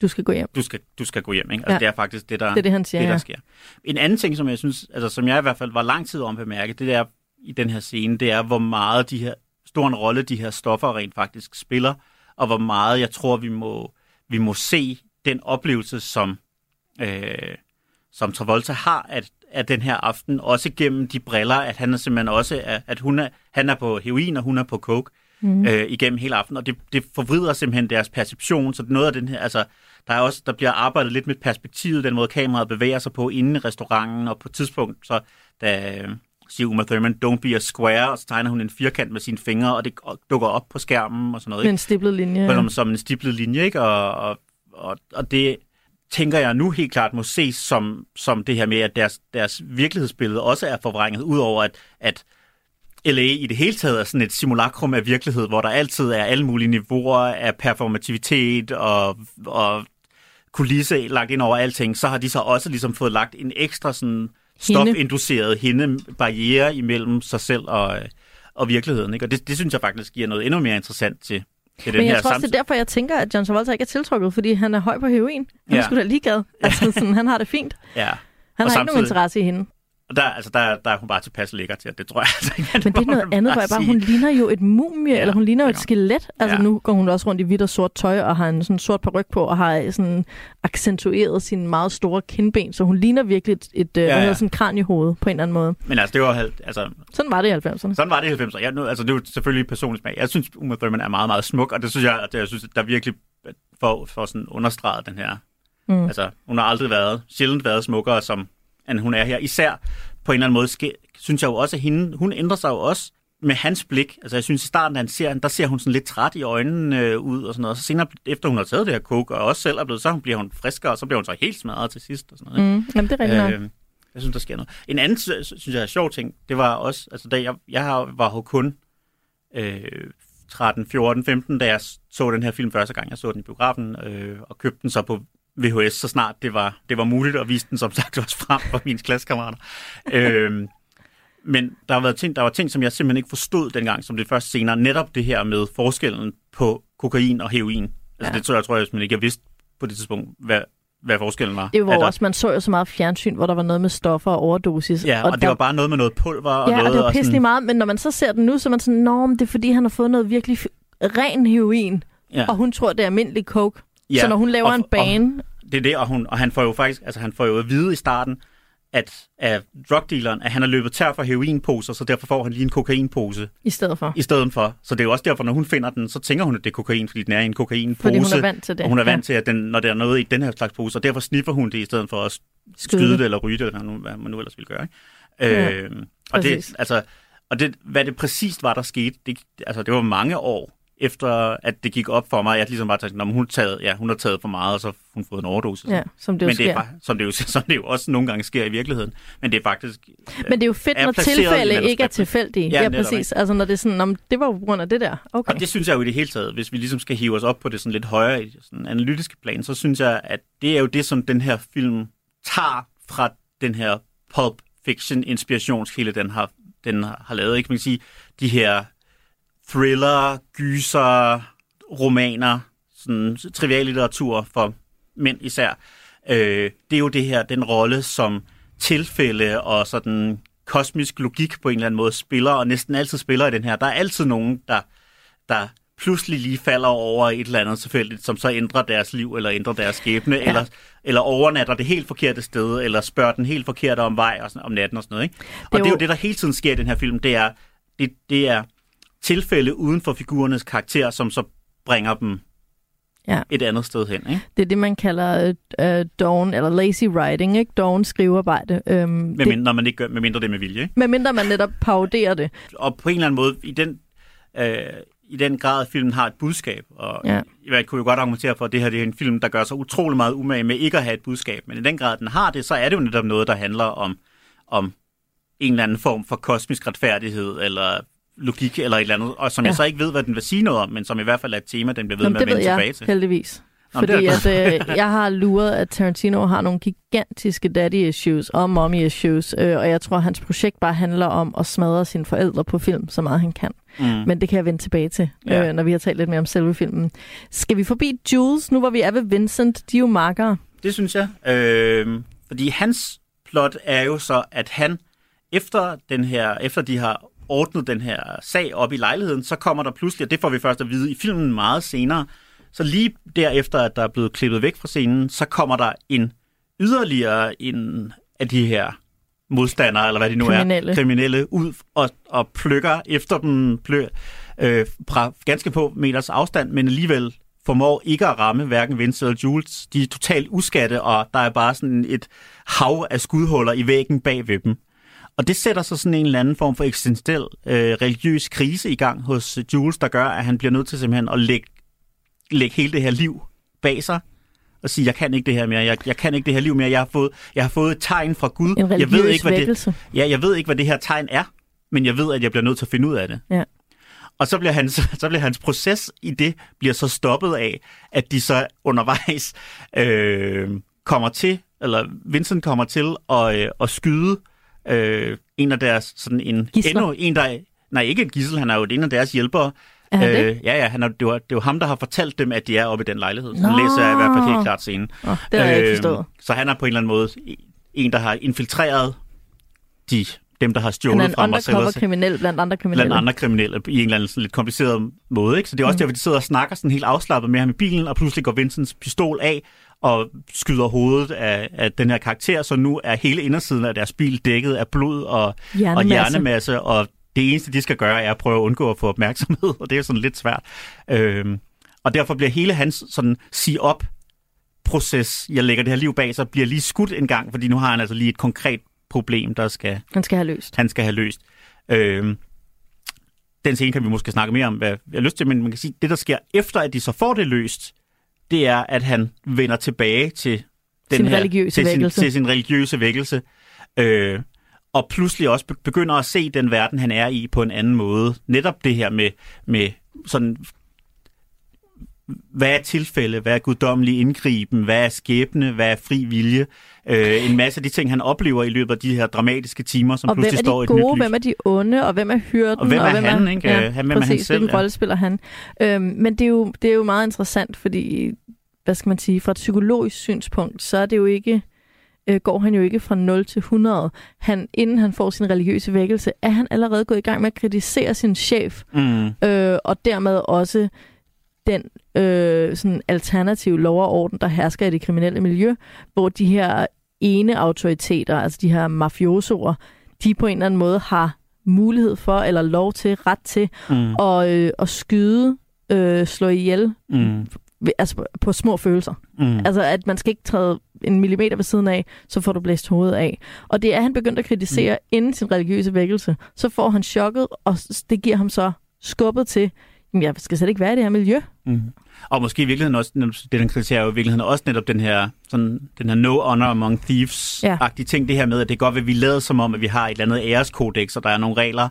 Du skal gå hjem. du skal, du skal gå hjem. Ikke? Altså, Ja. det er faktisk det, der, Det er det, han siger, det, der ja. sker. En anden ting, som jeg synes, altså som jeg i hvert fald var lang tid om at bemærke, det er i den her scene, det er, hvor meget de her, stor en rolle de her stoffer rent faktisk spiller, og hvor meget jeg tror, vi må, vi må se den oplevelse, som, øh, som Travolta har at, at den her aften, også gennem de briller, at han er simpelthen også, er, at hun er, han er på heroin, og hun er på coke mm. øh, igennem hele aftenen, og det, det forvrider simpelthen deres perception, så noget af den her, altså, der er også, der bliver arbejdet lidt med perspektivet, den måde kameraet bevæger sig på inde i restauranten, og på et tidspunkt, så da øh, siger Uma Thurman, don't be a square, og så tegner hun en firkant med sine fingre, og det dukker op på skærmen og sådan noget. Med Ikke? en stiblet linje. Som, som en stiplet linje, ikke? Og, og, og, og det tænker jeg nu helt klart må ses som, som det her med, at deres, deres virkelighedsbillede også er forvrænget, udover at, at LA i det hele taget er sådan et simulakrum af virkelighed, hvor der altid er alle mulige niveauer af performativitet og, og kulisse lagt ind over alting, så har de så også ligesom fået lagt en ekstra sådan stofinduceret hende barriere imellem sig selv og, og virkeligheden. Ikke? Og det, det synes jeg faktisk giver noget endnu mere interessant til, til den Men jeg her tror også, det er derfor, jeg tænker, at John Travolta ikke er tiltrukket, fordi han er høj på heroin. Han Ja. skulle da ligeglad. Altså, sådan, han har det fint. Ja. Han Og har ikke samtidig- nogen interesse i hende. Og der, altså, der, der er hun bare tilpas lækker til, at det tror jeg altså ikke. Men det er noget andet, hvor jeg bare, hun ligner jo et mumie, Ja, eller hun ligner jo et skelet. Altså Ja. nu går hun også rundt i hvidt og sort tøj, og har en sådan sort paryk på, og har sådan accentueret sine meget store kindben, så hun ligner virkelig et, et ja, Ja, ja. ja. Hedder, sådan kraniehoved på en eller anden måde. Men altså, det var altså, Sådan var det i 90'erne. sådan var det i 90'erne. Jeg, nu, altså, det er jo selvfølgelig personlig smag. Jeg synes, Uma Thurman er meget, meget smuk, og det synes jeg, at jeg synes, der virkelig for, for sådan understreget den her. Mm. Altså, hun har aldrig været, sjældent været smukkere, som end hun er her. Især på en eller anden måde, ske, synes jeg jo også, at hende, hun ændrer sig jo også med hans blik. Altså, jeg synes, i starten, da han ser der ser hun sådan lidt træt i øjnene øh, ud og sådan noget. Og så senere, efter hun har taget det her coke, og også selv er blevet, så bliver hun friskere, og så bliver hun så helt smadret til sidst og sådan noget. ikke? Mm, jamen, det er rigtigt nok. Øh, jeg synes, der sker noget. En anden, sy- sy- synes jeg, er sjov ting, det var også, altså da jeg, jeg var jo kun øh, 13, 14, 15, da jeg så den her film første gang. Jeg så den i biografen øh, og købte den så på VHS, så snart det var, det var muligt, og viste den som sagt også frem for mine klassekammerater. øh, men der, har været ting, der var ting, som jeg simpelthen ikke forstod dengang, som det først senere. Netop det her med forskellen på kokain og heroin. Altså Ja. det tror jeg, tror jeg, man ikke jeg vidste på det tidspunkt, hvad, hvad forskellen var. Det var der- også, man så jo så meget fjernsyn, hvor der var noget med stoffer og overdosis. Ja, og, og det var bare noget med noget pulver og Ja, noget... og det var pisselig sådan, meget, men når man så ser den nu, så er man sådan, Nå, men det er fordi, han har fået noget virkelig ren heroin, Ja. og hun tror, det er almindelig coke. Ja, Så når hun laver og- en bane, Det er det, og, hun, og han får jo faktisk, altså han får jo at vide i starten, at af drugdealeren, at han er løbet tør for heroinposer, så derfor får han lige en kokainpose i stedet for. i stedet for. Så det er jo også derfor, når hun finder den, så tænker hun, at det er kokain, fordi den er i en kokainpose. Fordi hun er vant til det. Og hun er vant Ja. til, at den, når der er noget i den her slags pose, og derfor sniffer hun det i stedet for at Skyde skyde det. det eller ryge det, eller hvad nu- hvad man nu ellers ville gøre. Ikke? Ja, Øh, og det, præcis. altså, og det, hvad det præcist var, der skete, det, altså, det var mange år efter, at det gik op for mig, at jeg ligesom bare tænkte, "Nå, men hun, taget, ja, hun har taget for meget, og så har hun fået en overdosis. Ja, som det jo men det er, sker. som, det jo, som det jo også nogle gange sker i virkeligheden. Men det er faktisk... Men det er jo fedt, er når tilfælde ikke er tilfældige. Ja, Ja, præcis. Altså når det er sådan, om det var jo på grund af det der. Okay. Og det synes jeg jo i det hele taget, hvis vi ligesom skal hive os op på det sådan lidt højere i sådan analytiske plan, så synes jeg, at det er jo det, som den her film tager fra den her pulp fiction inspirationskilde, den har, den har lavet. Ikke? Man kan sige, de her thriller, gyser, romaner, sådan trivial litteratur for mænd især. Øh, det er jo det her, den rolle, som tilfælde og sådan kosmisk logik på en eller anden måde spiller, og næsten altid spiller i den her. Der er altid nogen, der, der pludselig lige falder over et eller andet tilfældigt, som så ændrer deres liv, eller ændrer deres skæbne, ja. eller, eller overnatter det helt forkerte sted, eller spørger den helt forkerte om vej og sådan, om natten og sådan noget. Ikke? Og det er, jo- jo det, der hele tiden sker i den her film. Det er, det, det er tilfælde uden for figurernes karakter, som så bringer dem Ja. et andet sted hen. Ikke? Det er det, man kalder øh, dawn, eller lazy writing, ikke? Dawn skrivearbejde. Øhm, Med det, mindre, man ikke gør, med mindre det er med vilje. Ikke? medmindre man netop paroderer det. Og på en eller anden måde, i den, øh, i den grad, at filmen har et budskab, og ja. jeg kunne jo godt argumentere for, at det her det er en film, der gør sig utrolig meget umage med ikke at have et budskab, men i den grad, den har det, så er det jo netop noget, der handler om, om en eller anden form for kosmisk retfærdighed, eller logik, eller et eller andet, og som ja. Jeg så ikke ved, hvad den vil sige noget om, men som i hvert fald er et tema, den bliver ved Nå, med at vende tilbage jeg til. heldigvis. Nå, Fordi at, øh, jeg har luret, at Tarantino har nogle gigantiske daddy issues og mommy issues, øh, og jeg tror, at hans projekt bare handler om at smadre sine forældre på film, så meget han kan. Mm. Men det kan jeg vende tilbage til, Ja. øh, når vi har talt lidt mere om selve filmen. Skal vi forbi Jules, nu hvor vi er ved Vincent? De er jo markere. Det synes jeg. Øh, fordi hans plot er jo så, at han, efter, den her, efter de har ordnet den her sag op i lejligheden, så kommer der pludselig, og det får vi først at vide i filmen meget senere, så lige derefter, at der er blevet klippet væk fra scenen, så kommer der en yderligere en af de her modstandere, eller hvad de nu Kriminelle. er, kriminelle, ud og, og plukker efter dem plø, øh, fra ganske få meters afstand, men alligevel formår ikke at ramme hverken Vincent eller Jules. De er totalt uskatte, og der er bare sådan et hav af skudhuller i væggen bag ved dem. Og det sætter så sådan en eller anden form for eksistentiel øh, religiøs krise i gang hos Jules, der gør, at han bliver nødt til simpelthen at lægge, lægge hele det her liv bag sig og sige, jeg kan ikke det her mere, jeg, jeg kan ikke det her liv mere, jeg har fået, jeg har fået et tegn fra Gud. En jeg ved ikke, hvad det. Ja, jeg ved ikke, hvad det her tegn er, men jeg ved, at jeg bliver nødt til at finde ud af det. Ja. Og så bliver, hans, så bliver hans proces i det bliver så stoppet af, at de så undervejs øh, kommer til, eller Vincent kommer til at, øh, at skyde øh, en af deres, sådan en, Gidsler? endnu en, der, er- nej ikke en gissel, han er jo en af deres hjælpere. Er han det? ja, ja, han er, det, var, det var ham, der har fortalt dem, at de er oppe i den lejlighed. Så Nå. læser jeg i hvert fald helt klart scenen. Oh, det har jeg ikke Øhm, forstået. Så han er på en eller anden måde en, der har infiltreret de, dem, der har Han er stjålet fra undercover Marcellus kriminel blandt andre kriminelle. blandt andre kriminelle i en eller anden sådan lidt kompliceret måde. Ikke? Så det er også mm. derfor, de sidder og snakker sådan helt afslappet med ham i bilen, og pludselig går Vincents pistol af og skyder hovedet af, af den her karakter, så nu er hele indersiden af deres bil dækket af blod og, og Hjernemasse. hjernemasse, og det eneste, de skal gøre, er at prøve at undgå at få opmærksomhed, og det er sådan lidt svært. Øhm, og derfor bliver hele hans sådan sige op proces, jeg lægger det her liv bag sig, bliver lige skudt en gang, fordi nu har han altså lige et konkret problem, der skal Han skal have løst. han skal have løst. Øhm, den scene kan vi måske snakke mere om, hvad jeg har lyst til, men man kan sige, det der sker efter, at de så får det løst, det er, at han vender tilbage til den Sin her, religiøse til sin, vækkelse. til sin religiøse vækkelse, øh, og pludselig også be- begynder at se den verden, han er i, på en anden måde. Netop det her med, med sådan, hvad er tilfælde, hvad er guddommelig indgriben, hvad er skæbne, hvad er fri vilje. Øh, en masse af de ting, han oplever i løbet af de her dramatiske timer, som og pludselig er står i et nyt gode, hvem er de onde, og hvem er hyrden? Og hvem er hvem han, ikke? Ja, Hvem er han præcis, selv, hvilken ja. rolle spiller han? Øhm, men det er, jo, det er jo meget interessant, fordi, hvad skal man sige, fra et psykologisk synspunkt, så er det jo ikke, øh, går han jo ikke fra 0 til 100. Han, inden han får sin religiøse vækkelse, er han allerede gået i gang med at kritisere sin chef, Mm. øh, og dermed også den øh, sådan alternative lov og orden, der hersker i det kriminelle miljø, hvor de her ene autoriteter, altså de her mafiosoer, de på en eller anden måde har mulighed for, eller lov til, ret til, Mm. at, øh, at skyde, øh, slå ihjel, Mm. altså på, på små følelser. Mm. Altså, at man skal ikke træde en millimeter ved siden af, så får du blæst hovedet af. Og det er han begyndt at kritisere mm. inden sin religiøse vækkelse. Så får han chokket, og det giver ham så skubbet til, "Jamen, jeg skal slet ikke være i det her miljø. Mm. Og måske i virkeligheden også, det den kriterie er jo i virkeligheden også netop den her, sådan, den her no honor among thieves-agtige ting, det her med, at det er godt, at vi lader som om, at vi har et eller andet æreskodex, og der er nogle regler.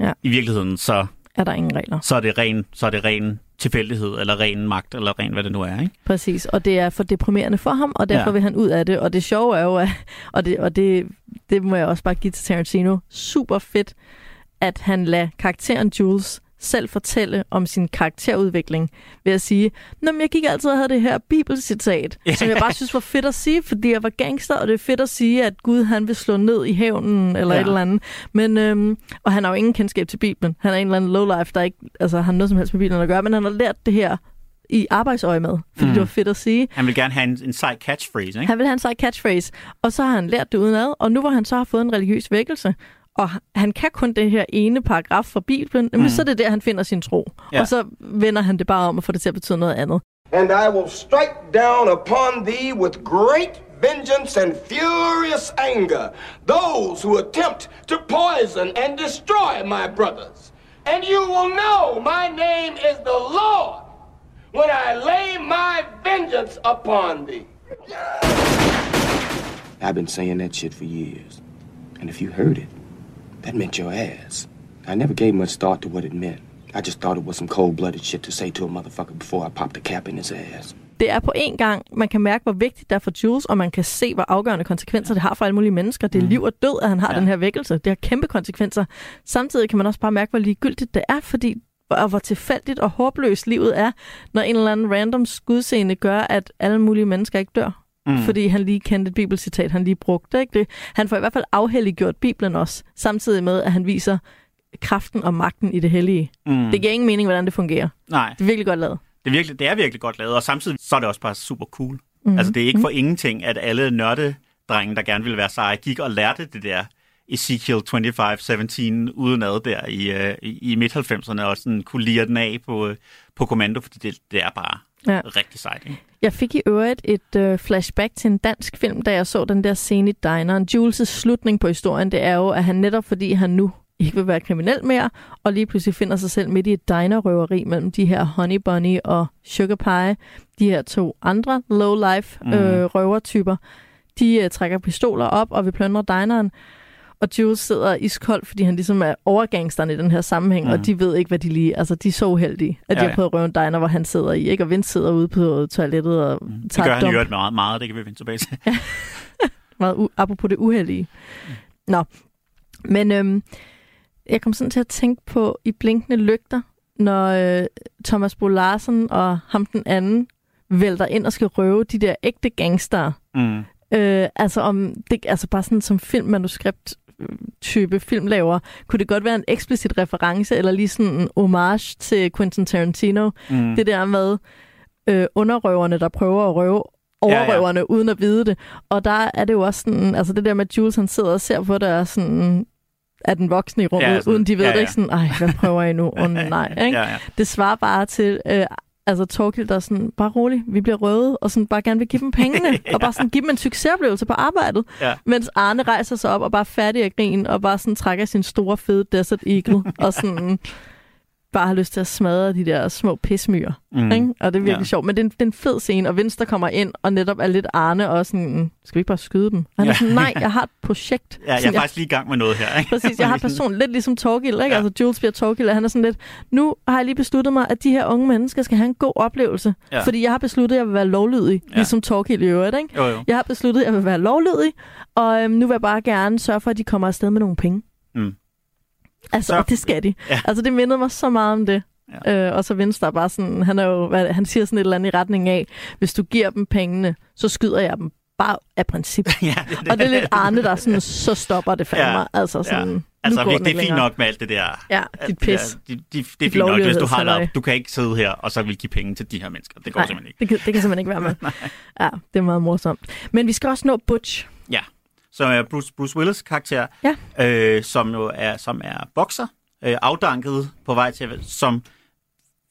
Ja. I virkeligheden, så, Er der ingen regler. så, er det ren, så er det ren tilfældighed, eller ren magt, eller ren hvad det nu er. Ikke? Præcis, og det er for deprimerende for ham, og derfor Ja. ja. vil han ud af det. Og det sjove er jo, at, og, det, og det, det må jeg også bare give til Tarantino, super fedt, at han lader karakteren Jules selv fortælle om sin karakterudvikling ved at sige, Nå, men jeg gik altid og havde det her bibelcitat, Ja. som jeg bare synes var fedt at sige, fordi jeg var gangster, og det er fedt at sige, at Gud han vil slå ned i hævnen, eller Ja. et eller andet. Men, øhm, og han har jo ingen kendskab til Bibelen. Han er en eller anden lowlife, der ikke altså, har noget som helst med Bibelen at gøre, men han har lært det her i arbejdsøje med, fordi mm. det var fedt at sige. Han vil gerne have en, en sej catchphrase, ikke? Han vil have en sej catchphrase, og så har han lært det udenad, og nu hvor han så har fået en religiøs vækkelse, og han kan kun det her ene paragraf fra Bibelen, mm. Mm. så er det der, han finder sin tro. Ja. Og så vender han det bare om og får det til at betyde noget andet. and I will strike down upon thee with great vengeance and furious anger those who attempt to poison and destroy my brothers. And you will know my name is the Lord when I lay my vengeance upon thee. I've been saying that shit for years. And if you heard it, that meant your ass. I never gave much thought to what it meant. I just thought it was some cold-blooded shit to say to a motherfucker before I popped a cap in his ass. Det er på en gang, man kan mærke, hvor vigtigt det er for Jules, og man kan se, hvor afgørende konsekvenser det har for alle mulige mennesker. Det er liv og død, at han har Ja. den her vækkelse. Det har kæmpe konsekvenser. Samtidig kan man også bare mærke, hvor ligegyldigt det er, fordi og hvor tilfældigt og håbløst livet er, når en eller anden random skudseende gør, at alle mulige mennesker ikke dør. Mm. Fordi han lige kendte et bibelcitat, han lige brugte. Ikke? Det, han får i hvert fald afhelliggjort Bibelen også, samtidig med, at han viser kraften og magten i det hellige. Mm. Det giver ingen mening, hvordan det fungerer. Nej, Det er virkelig godt lavet. det er, virkelig, det er virkelig godt lavet, og samtidig så er det også bare super cool. Mm. Altså, det er ikke for ingenting, at alle nørdedrenge, der gerne ville være seje, gik og lærte det der Ezekiel 25-17 udenad der i, øh, i, i midt-90'erne, og sådan kunne lire den af på, øh, på kommando, fordi det, det er bare Ja. rigtig sejt. Ikke? Jeg fik i øvrigt et øh, flashback til en dansk film, da jeg så den der scene i dineren. Jules' slutning på historien, det er jo, at han netop fordi han nu ikke vil være kriminel mere, og lige pludselig finder sig selv midt i et dinerrøveri mellem de her Honey Bunny og Sugar Pie, de her to andre low-life øh, røvertyper. De øh, trækker pistoler op og vil plyndre dineren, og Jules sidder iskold, fordi han ligesom er overgangsteren i den her sammenhæng, mm. og de ved ikke, hvad de lige... Altså, de er så uheldige, at de Ja, har ja. prøvet at røve en diner, hvor han sidder i, ikke? Og Vince sidder ude på toilettet og Det tager gør et han øvrigt meget, meget, det kan vi vende tilbage til. Meget u- apropos det uheldige. Nå, men øhm, jeg kom sådan til at tænke på i blinkende lygter, når øh, Thomas Bo Larsen og ham den anden vælter ind og skal røve de der ægte gangster. Mm. Øh, altså, om det, altså bare sådan som filmmanuskript type filmlaver, kunne det godt være en eksplicit reference, eller lige sådan en homage til Quentin Tarantino. Mm. Det der med øh, underrøverne, der prøver at røve overrøverne, ja, ja. uden at vide det. Og der er det jo også sådan, altså det der med, at Jules han sidder og ser på det, og sådan, er den voksne i rummet, Ja, sådan, uden de ved ja, det ja. ikke sådan, ej, hvad prøver I nu? Åh oh, nej, ikke? Ja, ja. Det svarer bare til, øh, altså Torkild, der er sådan, bare rolig, vi bliver røde, og sådan bare gerne vil give dem pengene, ja. og bare sådan give dem en succesoplevelse på arbejdet. Ja. Mens Arne rejser sig op og bare færdig at grine, og bare sådan trækker sin store, fede Desert Eagle, og sådan bare har lyst til at smadre de der små pismyr. Mm. Ikke? Og det er virkelig Ja. sjovt. Men det er, en, det er en fed scene, og Venstre kommer ind, og netop er lidt Arne, og sådan, skal vi ikke bare skyde dem? Og han er Ja. sådan, nej, jeg har et projekt. Ja, jeg Sådan, er faktisk lige i gang med noget her. Ikke? Præcis, jeg har en person lidt ligesom Torgild, ikke? Ja. Altså Jules bliver Torgild, og han er sådan lidt, nu har jeg lige besluttet mig, at de her unge mennesker skal have en god oplevelse. Ja. Fordi jeg har besluttet, at jeg vil være lovlydig, ja. ligesom Torgild i øvrigt, ikke? Jo, jo. Jeg har besluttet, at jeg vil være lovlydig, og øhm, nu vil jeg bare gerne sørge for, at de kommer afsted med nogle penge. Mm. Altså, Så- og det skal de. Ja. Altså, det mindede mig så meget om det. Ja. Øh, og så Venstre er bare sådan, han, er jo, hvad, han siger sådan et eller andet i retning af, hvis du giver dem pengene, så skyder jeg dem bare af princip. ja, og det er lidt Arne, der er sådan, så stopper det fandme. Ja. Altså sådan, Ja. Altså, det, det er fint længere. nok med alt det der. Ja, dit det der- pis. Det, det, det er fint nok, hvis du har lavet. Du kan ikke sidde her, og så vil give penge til de her mennesker. Det går Nej, simpelthen ikke. det kan, det kan simpelthen ikke være med. ja, det er meget morsomt. Men vi skal også nå Butch. Som er Bruce, Bruce Willis karakter, Ja. øh, som jo er, som er bokser, øh, afdanket på vej til, som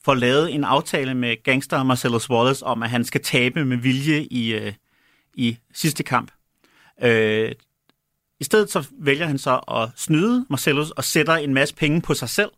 får lavet en aftale med gangster Marcellus Wallace om, at han skal tabe med vilje i, øh, i sidste kamp. Øh, I stedet så vælger han så at snyde Marcellus og sætter en masse penge på sig selv,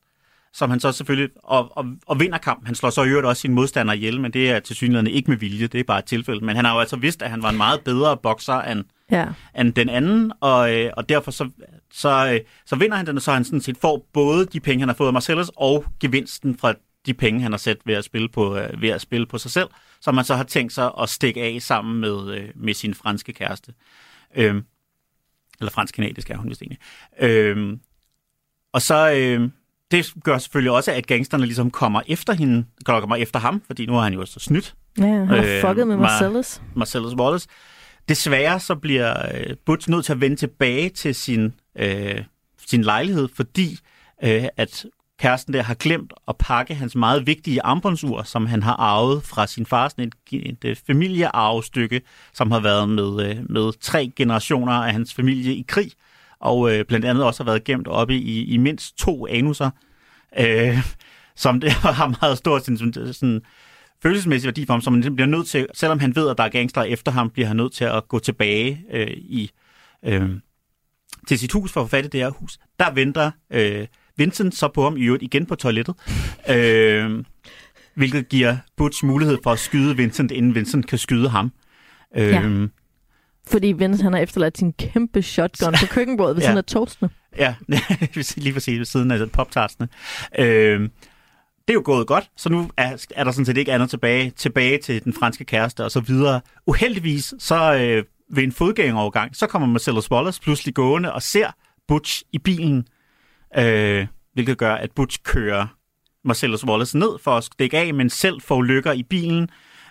som han så selvfølgelig, og, og, og vinder kampen. Han slår så i øvrigt også sin modstander ihjel, men det er til synligheden ikke med vilje, det er bare et tilfælde. Men han har jo altså vidst, at han var en meget bedre bokser end, Ja. end den anden, og, øh, og derfor så, så, øh, så vinder han den, og så han sådan set får både de penge, han har fået af Marcellus, og gevinsten fra de penge, han har sat ved at spille på, øh, ved at spille på sig selv, som man så har tænkt sig at stikke af sammen med, øh, med sin franske kæreste. Øhm, eller fransk-kanadisk er hun vist egentlig. Øhm, og så, øh, det gør selvfølgelig også, at gangsterne ligesom kommer efter hende, kommer efter ham, fordi nu har han jo så snydt Ja, han har Øh, fucket med Mar- Marcellus. Marcellus Wallace. Desværre så bliver øh, Butch nødt til at vende tilbage til sin, øh, sin lejlighed, fordi øh, at kæresten der har glemt at pakke hans meget vigtige armbåndsur, som han har arvet fra sin far, sådan et, et, familiearvestykke, som har været med, øh, med tre generationer af hans familie i krig, og øh, blandt andet også har været gemt oppe i, i mindst to anuser, øh, som det har meget stor sådan, sådan, sådan følelsesmæssig værdi for ham, som han bliver nødt til, selvom han ved, at der er gangster efter ham, bliver han nødt til at gå tilbage øh, i øh, til sit hus for at få fat i det her hus. Der venter øh, Vincent så på ham i øvrigt igen på toilettet, øh, hvilket giver Butch mulighed for at skyde Vincent, inden Vincent kan skyde ham. Øh, Ja. Fordi Vince, han har efterladt sin kæmpe shotgun på køkkenbordet ved Ja. siden af toastene. Ja, lige præcis ved siden af poptartsene. Øh, det er jo gået godt, så nu er, er der sådan set ikke andet tilbage, tilbage til den franske kæreste og så videre. Uheldigvis, så øh, ved en fodgængerovergang, så kommer Marcellus Wallace pludselig gående og ser Butch i bilen, øh, hvilket gør, at Butch kører Marcellus Wallace ned for at stikke af, men selv får lykker i bilen,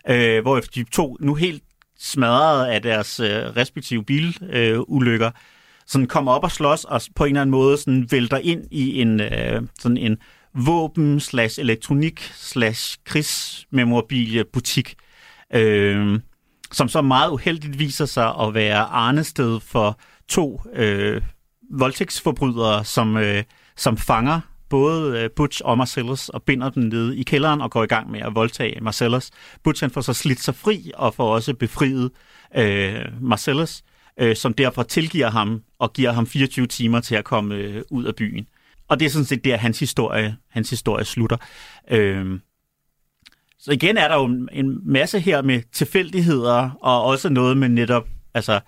øh, hvor de to nu helt smadret af deres øh, respektive bilulykker, øh, ulykker, sådan kommer op og slås og på en eller anden måde sådan vælter ind i en øh, sådan en våben slash elektronik slash krigsmemorabilie butik, øh, som så meget uheldigt viser sig at være arnested for to øh, voldtægtsforbrydere, som, øh, som fanger både øh, Butch og Marcellus og binder dem nede i kælderen og går i gang med at voldtage Marcellus. Butch han får så slidt sig fri og får også befriet øh, Marcellus, øh, som derfor tilgiver ham og giver ham 24 timer til at komme øh, ud af byen. Og det er sådan set der, hans historie, hans historie slutter. Øh, så igen er der jo en- masse her med tilfældigheder, og også noget med netop altså,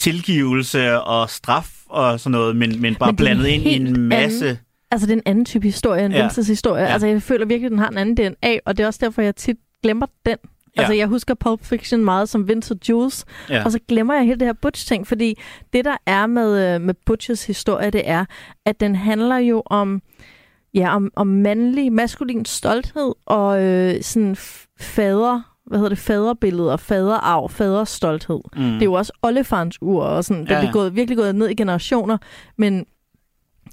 tilgivelse og straf og sådan noget, men, men bare Men det en blandet ind i en masse... anden- Altså, det er en anden type historie end Ja. historie. Ja. Ja. Altså, jeg føler virkelig, at den har en anden DNA, og det er også derfor, jeg tit glemmer den. Ja. Altså, jeg husker Pulp Fiction meget som Vince Jules, Ja. og så glemmer jeg hele det her Butch-ting, fordi det, der er med, øh, med Butches historie, det er, at den handler jo om, ja, om, om mandlig, maskulin stolthed og øh, sådan fader, hvad hedder det, faderbilleder, faderarv, faderstolthed. Mm. Det er jo også oldefarens ur, og sådan, det Ja, er gået, virkelig gået ned i generationer, men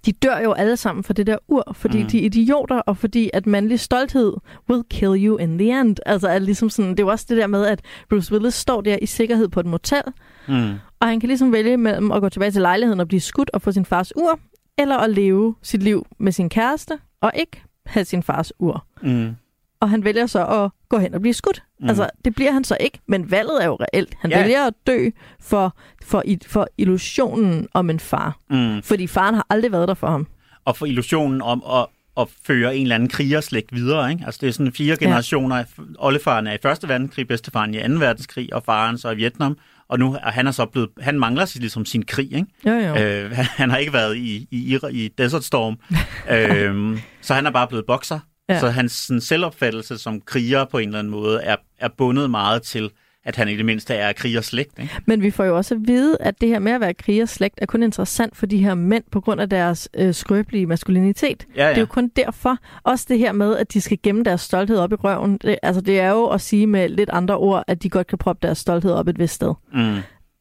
de dør jo alle sammen for det der ur, fordi Mm. de er idioter, og fordi at mandlig stolthed will kill you in the end. Altså er ligesom sådan, det er jo også det der med, at Bruce Willis står der i sikkerhed på et motel, Mm. og han kan ligesom vælge mellem at gå tilbage til lejligheden og blive skudt og få sin fars ur, eller at leve sit liv med sin kæreste og ikke have sin fars ur. Mm. Og han vælger så at gå hen og blive skudt. Mm. Altså, det bliver han så ikke, men valget er jo reelt. Han Ja. vælger at dø for, for, for illusionen om en far. Mm. Fordi faren har aldrig været der for ham. og for illusionen om at, at føre en eller anden krigerslægt videre. Ikke? Altså det er sådan fire generationer. Ja. Oldefaren er i første verdenskrig, bedstefaren i anden verdenskrig, og faren så i Vietnam. Og nu er han er så blevet, han mangler sig ligesom sin krig. Ikke? Jo, jo. Øh, han, han har ikke været i, i, i Desert Storm. øhm, så han er bare blevet bokser. Ja. Så hans sådan, selvopfattelse som kriger på en eller anden måde er, er bundet meget til, at han i det mindste er krigerslægt. Ikke? Men vi får jo også at vide, at det her med at være krigerslægt er kun interessant for de her mænd på grund af deres øh, skrøbelige maskulinitet. Ja, ja. Det er jo kun derfor. Også det her med, at de skal gemme deres stolthed op i røven. Det, altså, det er jo at sige med lidt andre ord, at de godt kan proppe deres stolthed op et vist sted. Mm.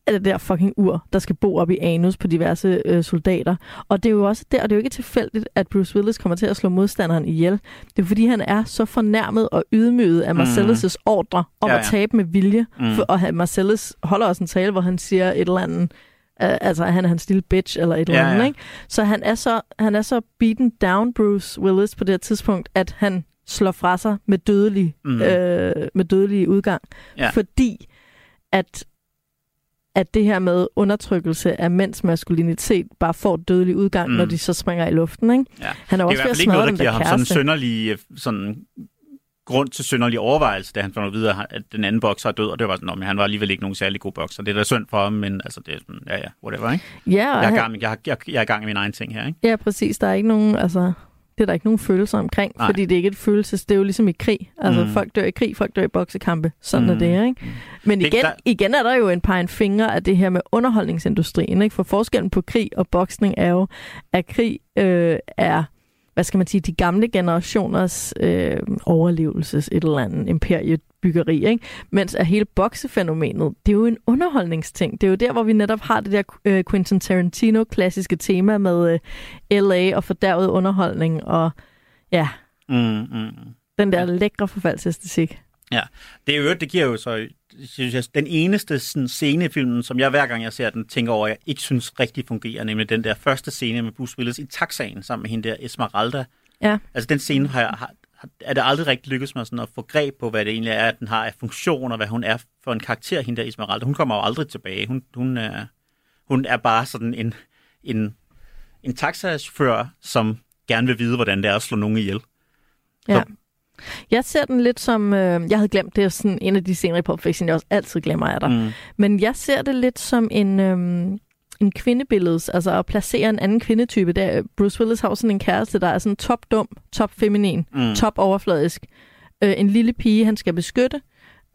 Af det der fucking ur, der skal bo op i anus på diverse øh, soldater. Og det er jo også der, og det er jo ikke tilfældigt, at Bruce Willis kommer til at slå modstanderen ihjel. Det er fordi, han er så fornærmet og ydmyget af Marcellus' ordre om Ja, ja, at tabe med vilje. Mm. Mm. For, og Marcellus holder også en tale, hvor han siger et eller andet, øh, altså han er hans lille bitch eller et Ja, eller andet. ja. Ikke? Så han er, så han er så beaten down, Bruce Willis, på det her tidspunkt, at han slår fra sig med dødelig, Mm. mm. øh, med dødelig udgang. Ja. Fordi at at det her med undertrykkelse af mænds maskulinitet bare får dødelig udgang, Mm. når de så springer i luften. Ikke? Ja. Han er jo Det er i også hvert fald ikke noget, der giver ham sådan sønderlig øh, sådan grund til sønderlig overvejelse, da han får at vide, at den anden bokser er død, og det var sådan, "Nå, men han var alligevel ikke nogen særlig god bokser. Det er da synd for ham, men altså, det er sådan, ja, ja, whatever, ikke? Ja, Jeg er, i han, gang, jeg, jeg, jeg er i gang med min egen ting her, ikke? ja, præcis. Der er ikke nogen, altså, det er der ikke nogen følelser omkring, Nej. Fordi det er ikke et følelses, det er jo ligesom i krig. Altså, Mm. mm. folk dør i krig, folk dør i boksekampe. Sådan Mm. mm. er det, ikke? Men Det- igen, der- igen er der jo en par en finger af det her med underholdningsindustrien, ikke? For forskellen på krig og boksning er jo, at krig øh, er hvad skal man sige, de gamle generationers øh, overlevelses et eller andet imperiebyggeri, ikke? Mens at hele boksefænomenet, det er jo en underholdningsting. Det er jo der, hvor vi netop har det der øh, Quentin Tarantino-klassiske tema med øh, LA og fordærvet underholdning og ja, Mm, mm, mm. den der lækre forfaldsæstetik. Det er jo, det giver jo så, synes jeg, den eneste sådan, scene i filmen, som jeg hver gang jeg ser den, tænker over, at jeg ikke synes rigtig fungerer, nemlig den der første scene med Bruce Willis i taxaen sammen med hende der Esmeralda. Ja. Altså den scene har jeg, har, er det aldrig rigtig lykkedes mig sådan at få greb på, hvad det egentlig er, at den har af funktion, og hvad hun er for en karakter, hende der Esmeralda. Hun kommer jo aldrig tilbage. Hun, hun, er, hun er bare sådan en, en, en taxachauffør, som gerne vil vide, hvordan det er at slå nogen ihjel. Ja. Jeg ser den lidt som, øh, jeg havde glemt, det er sådan en af de scener i Pulp Fiction, jeg også altid glemmer af dig. Mm. Men jeg ser det lidt som en, øh, en kvindebillede, altså at placere en anden kvindetype. Der, Bruce Willis har sådan en kæreste, der er sådan top dum, top feminin, Mm. top overfladisk. Øh, en lille pige, han skal beskytte,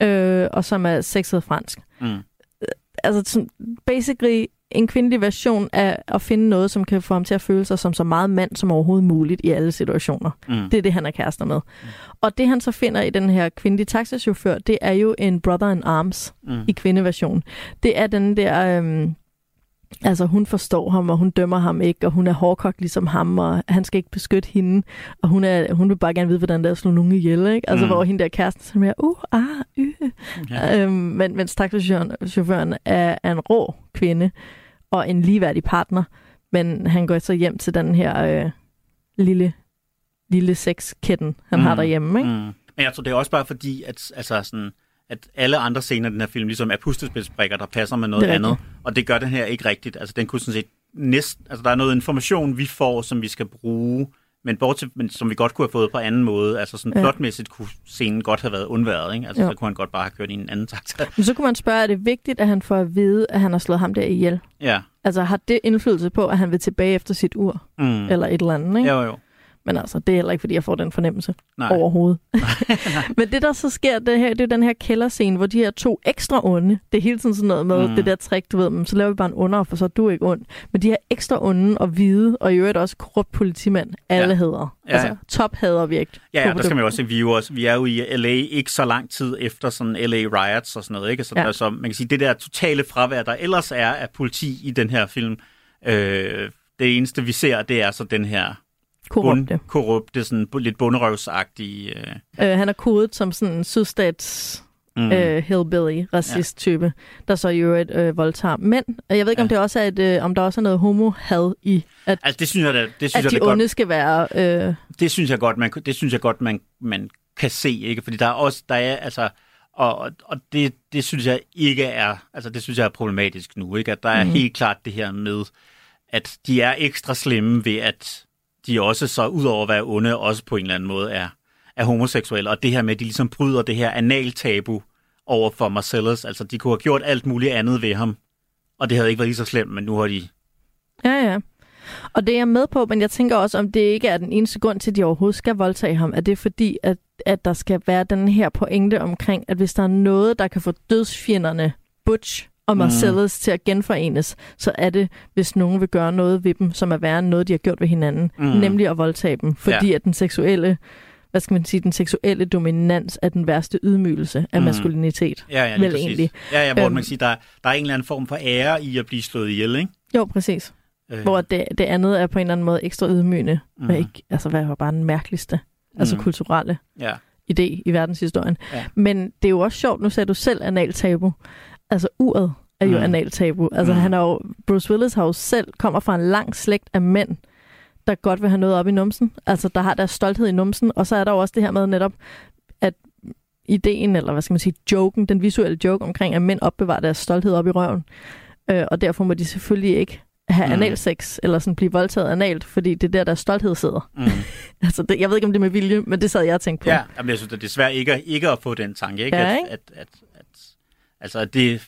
øh, og som er sexet fransk. Mm. Altså sådan, basically en kvindelig version af at finde noget, som kan få ham til at føle sig som så meget mand som overhovedet muligt i alle situationer. Mm. Det er det, han er kærester med. Og det, han så finder i den her kvindelige taxachauffør, det er jo en brother in arms Mm. i kvindeversion. Det er den der... Øhm, altså, hun forstår ham, og hun dømmer ham ikke, og hun er hårdkogt ligesom ham, og han skal ikke beskytte hende, og hun, er, hun vil bare gerne vide, hvordan det er at slå nogen ihjel, ikke? Altså, Mm. mm. hvor hende der kæresten, som er, uh, ah, øh. Ja. Øhm, men, mens taxachaufføren er, er en rå kvinde, og en ligeværdig partner, men han går så hjem til den her øh, lille, lille sexkætten, han mm. har Mm. derhjemme, ikke? Mm. Men jeg tror, det er også bare fordi, at, altså sådan, at alle andre scener i den her film ligesom er puslespilsbrikker, der passer med noget Det andet. Og det gør den her ikke rigtigt. Altså, den kunne sådan set næsten... Altså, der er noget information, vi får, som vi skal bruge, men, bortset, men som vi godt kunne have fået på anden måde. Altså, sådan Ja. plotmæssigt kunne scenen godt have været undværet, ikke? Altså, Jo. så kunne han godt bare have kørt i en anden taxa. Men så kunne man spørge, er det vigtigt, at han får at vide, at han har slået ham der ihjel? ja. Altså, har det indflydelse på, at han vil tilbage efter sit ur? Mm. Eller et eller andet, ikke? Jo, jo. Men altså, det er heller ikke, fordi jeg får den fornemmelse Nej. overhovedet. Men det, der så sker, det, her, det er den her kælderscene, hvor de her to ekstra onde, det er hele tiden sådan noget med Mm. det der trick, du ved, men så laver vi bare en under, for så er du ikke ond. Men de her ekstra onde og hvide, og i øvrigt også korrupt politimand, alle Ja. hader. Ja, Altså, ja. top haderobjekt. Ja, ja, der skal man jo også se, vi er, jo også, vi er jo i LA ikke så lang tid efter sådan LA riots og sådan noget, ikke? Så, Ja. ja. så man kan sige, det der totale fravær, der ellers er af politi i den her film, øh, det eneste vi ser, det er så den her Korrupte. korrupte sådan lidt bunderøvsagtige... Øh, Øh, han er kodet som sådan en sydstats mm, øh, hillbilly, racist-type, der så i øvrigt øh, voldtager mænd. Jeg ved ikke, om Ja. det også er, et, øh, om der også er noget homo-had i, at, altså, det synes jeg, da- det synes at jeg, de det godt, onde skal være... Øh, det synes jeg godt, man, det synes jeg godt, man, man kan se, ikke? Fordi der er også, der er, altså, og, og- det, det synes jeg ikke er, altså det synes jeg er problematisk nu, ikke? At der er mm. helt klart det her med, at de er ekstra slemme ved, at de også så, udover at være onde, også på en eller anden måde er, er homoseksuelle. Og det her med, at de ligesom bryder det her analtabu over for Marcellus. Altså, de kunne have gjort alt muligt andet ved ham, og det havde ikke været lige så slemt, men nu har de... Ja, ja. Og det er jeg med på, men jeg tænker også, om det ikke er den eneste grund til, at de overhovedet skal voldtage ham. Er det fordi, at, at der skal være den her pointe omkring, at hvis der er noget, der kan få dødsfjenderne Butch og Marcellus mm. til at genforenes, så er det, hvis nogen vil gøre noget ved dem, som er værre end noget, de har gjort ved hinanden. Mm. Mm. Nemlig at voldtage dem. Fordi Ja. at den seksuelle hvad skal man sige, den seksuelle dominans er den værste ydmygelse af Mm. maskulinitet. Ja, ja, Vel præcis. egentlig. Ja, ja, hvor Øhm. man kan sige, der, der er en eller anden form for ære i at blive slået ihjel, ikke? Jo, præcis. Øh, Hvor det, det andet er på en eller anden måde ekstra ydmygende. Mm. Mhm. Ikke, altså, hvad var bare den mærkeligste, altså Mhm. kulturelle Ja. idé i verdenshistorien. Ja. Men det er jo også sjovt, nu sagde du selv analtabu. Altså uret er jo Mm. analtabu. Altså Mm. han er jo, Bruce Willis har jo selv, kommer fra en lang slægt af mænd, der godt vil have noget op i numsen. Altså der har deres stolthed i numsen. Og så er der jo også det her med netop, at ideen, eller hvad skal man sige, joken, den visuelle joke omkring, at mænd opbevarer deres stolthed op i røven. Øh, og derfor må de selvfølgelig ikke have Mm. analsex, eller sådan blive voldtaget analt, fordi det er der, der stolthed sidder. Mm. Altså, det, jeg ved ikke, om det er med vilje, men det sad jeg og tænkte på. Ja, jamen, jeg synes, det er svært ikke, at- ikke at få den tanke, ikke? Ja, ikke? At, at, at, altså, det,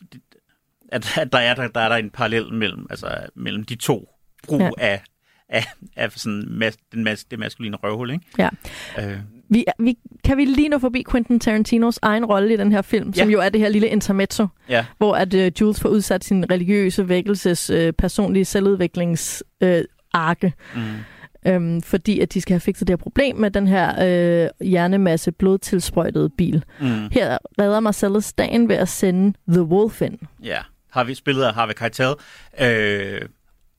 at, at der, er, der, der er der en parallel mellem, altså, mellem de to brug Ja. af, af, af sådan mas, den mas, det maskuline røvhul, ikke? Ja. Øh, Vi, vi, kan vi lige nå forbi Quentin Tarantinos egen rolle i den her film, ja. som jo er det her lille intermezzo, ja. hvor at uh, Jules får udsat sin religiøse vækkelses uh, personlige selvudviklings uh, arke, Mm. Øhm, fordi at de skal have fikset det her problem med den her øh, hjernemasse blodtilsprøjtede bil. Mm. Her redder Marcellus dagen ved at sende The Wolf ind. Ja, har vi spillet af Harvey Keitel. Øh,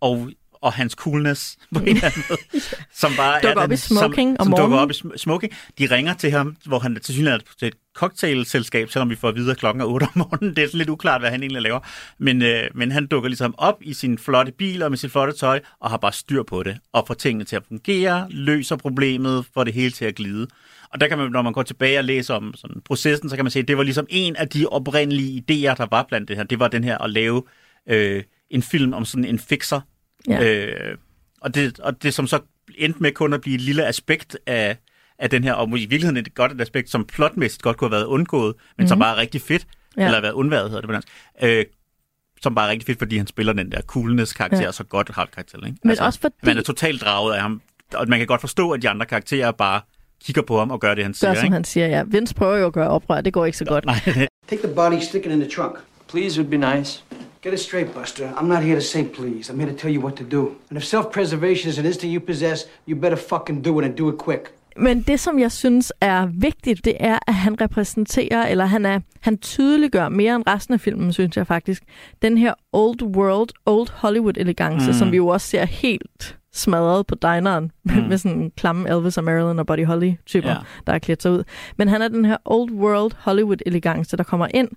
og, og hans coolness på en eller anden måde. som bare Dukker er op den, i smoking som, om som dukker op i sm- smoking. De ringer til ham, hvor han til synligheden er til et cocktailselskab, selvom vi får at vide, at klokken er 8 om morgenen. Det er sådan lidt uklart, hvad han egentlig laver. Men, øh, men han dukker ligesom op i sin flotte bil og med sit flotte tøj, og har bare styr på det, og får tingene til at fungere, løser problemet, får det hele til at glide. Og der kan man, når man går tilbage og læser om sådan processen, så kan man se, at det var ligesom en af de oprindelige idéer, der var blandt det her. Det var den her at lave øh, en film om sådan en fixer. Ja. Øh, og, det, og det som så endte med kun at blive et lille aspekt af, af den her, og i virkeligheden et godt et aspekt, som plotmæssigt godt kunne have været undgået, men mm-hmm. som bare er rigtig fedt, Ja. eller været undværet, hedder det på dansk, øh, som bare er rigtig fedt, fordi han spiller den der coolness-karakter, Ja. ja. så godt har karakter, ikke? Men også fordi- Man er totalt draget af ham, og man kan godt forstå, at de andre karakterer bare kigger på ham og gør det, han Gør, siger, som ikke? han siger, ja. Vince prøver jo at gøre oprør, det går ikke så godt. Take the body, stick it in the trunk. Please would be nice. Get it straight, Buster. I'm not here to say please. I'm here to tell you what to do. And if self-preservation is an instinct you possess, you better fucking do it and do it quick. Men det, som jeg synes er vigtigt, det er, at han repræsenterer, eller han er, han tydeliggør mere end resten af filmen, synes jeg faktisk, den her old world, old Hollywood-elegance, mm. som vi jo også ser helt smadret på dineren, mm. med sådan en klamme Elvis og Marilyn og Buddy Holly-typer, ja. Ja. der er klædt sig ud. Men han er den her old world Hollywood-elegance, der kommer ind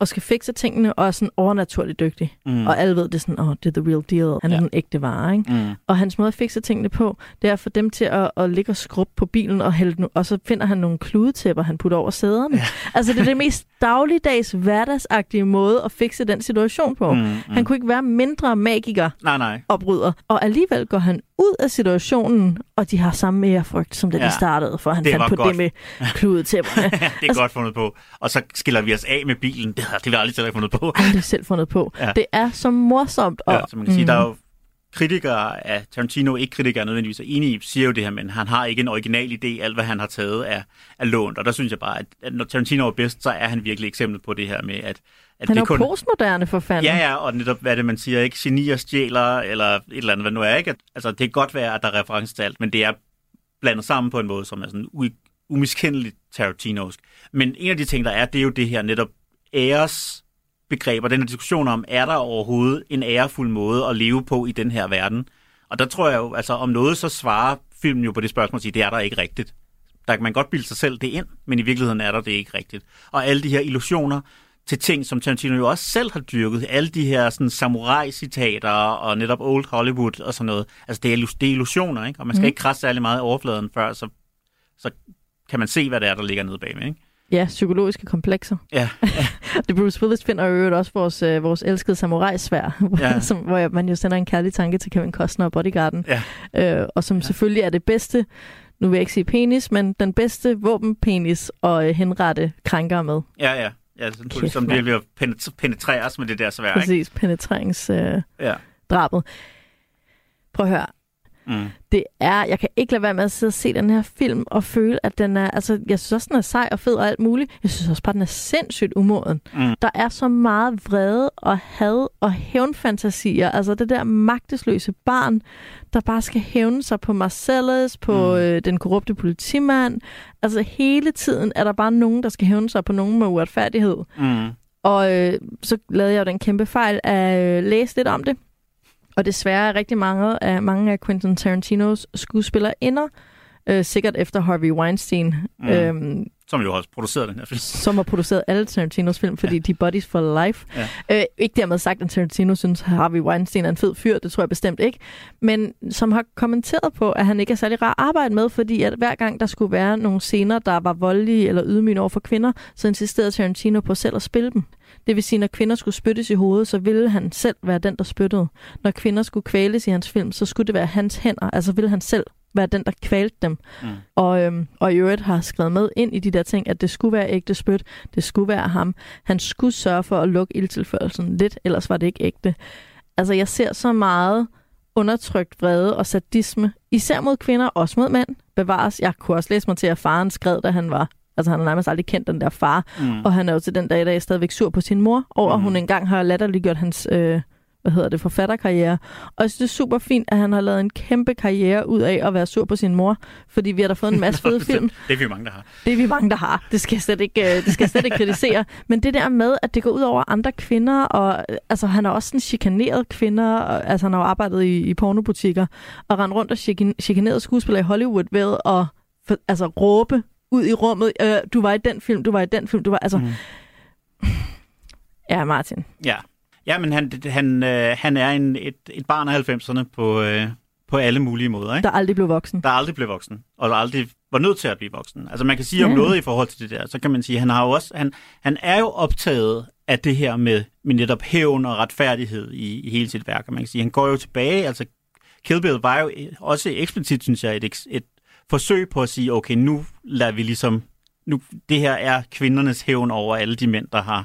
og skal fikse tingene, og er sådan overnaturligt dygtig. Mm. Og alle ved, det er sådan, åh, oh, det er the real deal. Han er Ja. den ægte vare, ikke? mm. Og hans måde at fikse tingene på, det er at få dem til at, at ligge og skrubbe på bilen, og, hælde, og så finder han nogle kludetæpper, han putter over sæderne. Ja. Altså det er det mest dagligdags, hverdagsagtige måde at fikse den situation på. Mm, mm. Han kunne ikke være mindre magiker Nej, nej. opryder. Og alligevel går han ud af situationen, og de har samme ærefrygt, som da ja. Ja. de startede, for han Det fandt på godt. det med kludetæpperne. det er altså, godt fundet på. Og så skiller vi os af med bilen. Det har det har vi aldrig selv fundet på. Aldrig selv fundet på. Ja. Ja. Det er så morsomt. Og, Ja, så man kan sige, der er jo kritikere af Tarantino, ikke kritikere nødvendigvis er enige i, siger jo det her, men han har ikke en original idé. Alt, hvad han har taget, er, er lånt. Og der synes jeg bare, at, at når Tarantino er bedst, så er han virkelig eksempel på det her med, at, at han er det kun... postmoderne for fanden. Ja, ja, og netop, hvad det, man siger, ikke? Genier stjæler, eller et eller andet, hvad nu er, ikke? Altså, det kan godt være, at der er reference til alt, men det er blandet sammen på en måde, som er sådan u- umiskendeligt Tarantinosk. Men en af de ting, der er, det er jo det her netop æres begreb, og den her diskussion om, er der overhovedet en ærefuld måde at leve på i den her verden? Og der tror jeg jo, altså om noget, så svarer filmen jo på det spørgsmål, at sige, det er der ikke rigtigt. Der kan man godt bilde sig selv det ind, men i virkeligheden er der det ikke rigtigt. Og alle de her illusioner til ting, som Tarantino jo også selv har dyrket, alle de her sådan, samurai-citater og netop Old Hollywood og sådan noget, altså det er, det er illusioner, ikke? og man skal mm. ikke krasse særlig meget i overfladen før, så, så kan man se, hvad det er, der ligger nede bagved. Ikke? Ja, psykologiske komplekser. Ja, Det Bruce Willis finder jo øvrigt også vores, øh, vores elskede samurai-svær, ja. Som, hvor man jo sender en kærlig tanke til Kevin Costner og Bodyguarden, ja. øh, og som ja. selvfølgelig er det bedste, nu vil jeg ikke sige penis, men den bedste våbenpenis at øh, henrette krænker med. ja, ja. Ja sådan, Kæft, som mand. det vil penet- penetreres med det der svær, ikke? Præcis, penetreringsdrabet. Øh, Ja. drabet. Prøv at høre, Mm. det er, jeg kan ikke lade være med at sidde og se den her film og føle, at den er, altså jeg synes også, den er sej og fed og alt muligt. Jeg synes også bare, den er sindssygt umoden. Mm. Der er så meget vrede og had og hævnfantasier. Altså det der magtesløse barn, der bare skal hævne sig på Marcellus, på mm. øh, den korrupte politimand. Altså hele tiden er der bare nogen, der skal hævne sig på nogen med uretfærdighed. Mm. Og øh, så lavede jeg jo den kæmpe fejl at øh, læse lidt om det. Og desværre er rigtig mange af, mange af Quentin Tarantinos skuespillere ender, øh, sikkert efter Harvey Weinstein, mm. øhm, Som jo også produceret den her film. som har produceret alle Tarantinos film, fordi ja. de er buddies for life. Ja. Øh, ikke dermed sagt, at Tarantino synes, at Harvey Weinstein er en fed fyr, det tror jeg bestemt ikke. Men som har kommenteret på, at han ikke er særlig rar at arbejde med, fordi at hver gang der skulle være nogle scener, der var voldelige eller ydmygende over for kvinder, så insisterede Tarantino på selv at spille dem. Det vil sige, når kvinder skulle spyttes i hovedet, så ville han selv være den, der spyttede. Når kvinder skulle kvæles i hans film, så skulle det være hans hænder. Altså ville han selv være den, der kvalte dem. Mm. Og, øhm, og i øvrigt har skrevet med ind i de der ting, at det skulle være ægte spyt. Det skulle være ham. Han skulle sørge for at lukke ildtilførelsen lidt, ellers var det ikke ægte. Altså, jeg ser så meget undertrykt vrede og sadisme, især mod kvinder, også mod mænd, bevares. Jeg kunne også læse mig til, at faren skrev, da han var Altså, han har nærmest aldrig kendt den der far. Mm. Og han er jo til den dag i dag stadigvæk sur på sin mor, over Mm. hun engang har latterliggjort hans øh, hvad hedder det, forfatterkarriere. Og jeg synes, det er super fint, at han har lavet en kæmpe karriere ud af at være sur på sin mor, fordi vi har da fået en masse fede film. Det er vi mange, der har. Det er vi mange, der har. Det skal jeg slet ikke, øh, det skal jeg slet ikke kritisere. Men det der med, at det går ud over andre kvinder, og øh, altså, han har også sådan chikaneret kvinder, og, altså han har jo arbejdet i, i pornobutikker, og rendt rundt og chikan- chikaneret skuespillere i Hollywood ved at for, altså, råbe ud i rummet, øh, du var i den film, du var i den film, du var, altså... Mm. Ja, Martin. Ja, ja men han, han, øh, han er en, et, et barn af 90'erne på, øh, på alle mulige måder. Ikke? Der aldrig blev voksen. Der aldrig blev voksen, og der aldrig var nødt til at blive voksen. Altså man kan sige om Ja. noget i forhold til det der, så kan man sige, at han, har jo også, han, han er jo optaget af det her med, med netop hævn og retfærdighed i, i hele sit værk. Og man kan sige, han går jo tilbage, altså Kill Bill var jo også eksplicit, synes jeg, et, et forsøg på at sige, okay, nu lader vi ligesom, nu, det her er kvindernes hævn over alle de mænd, der har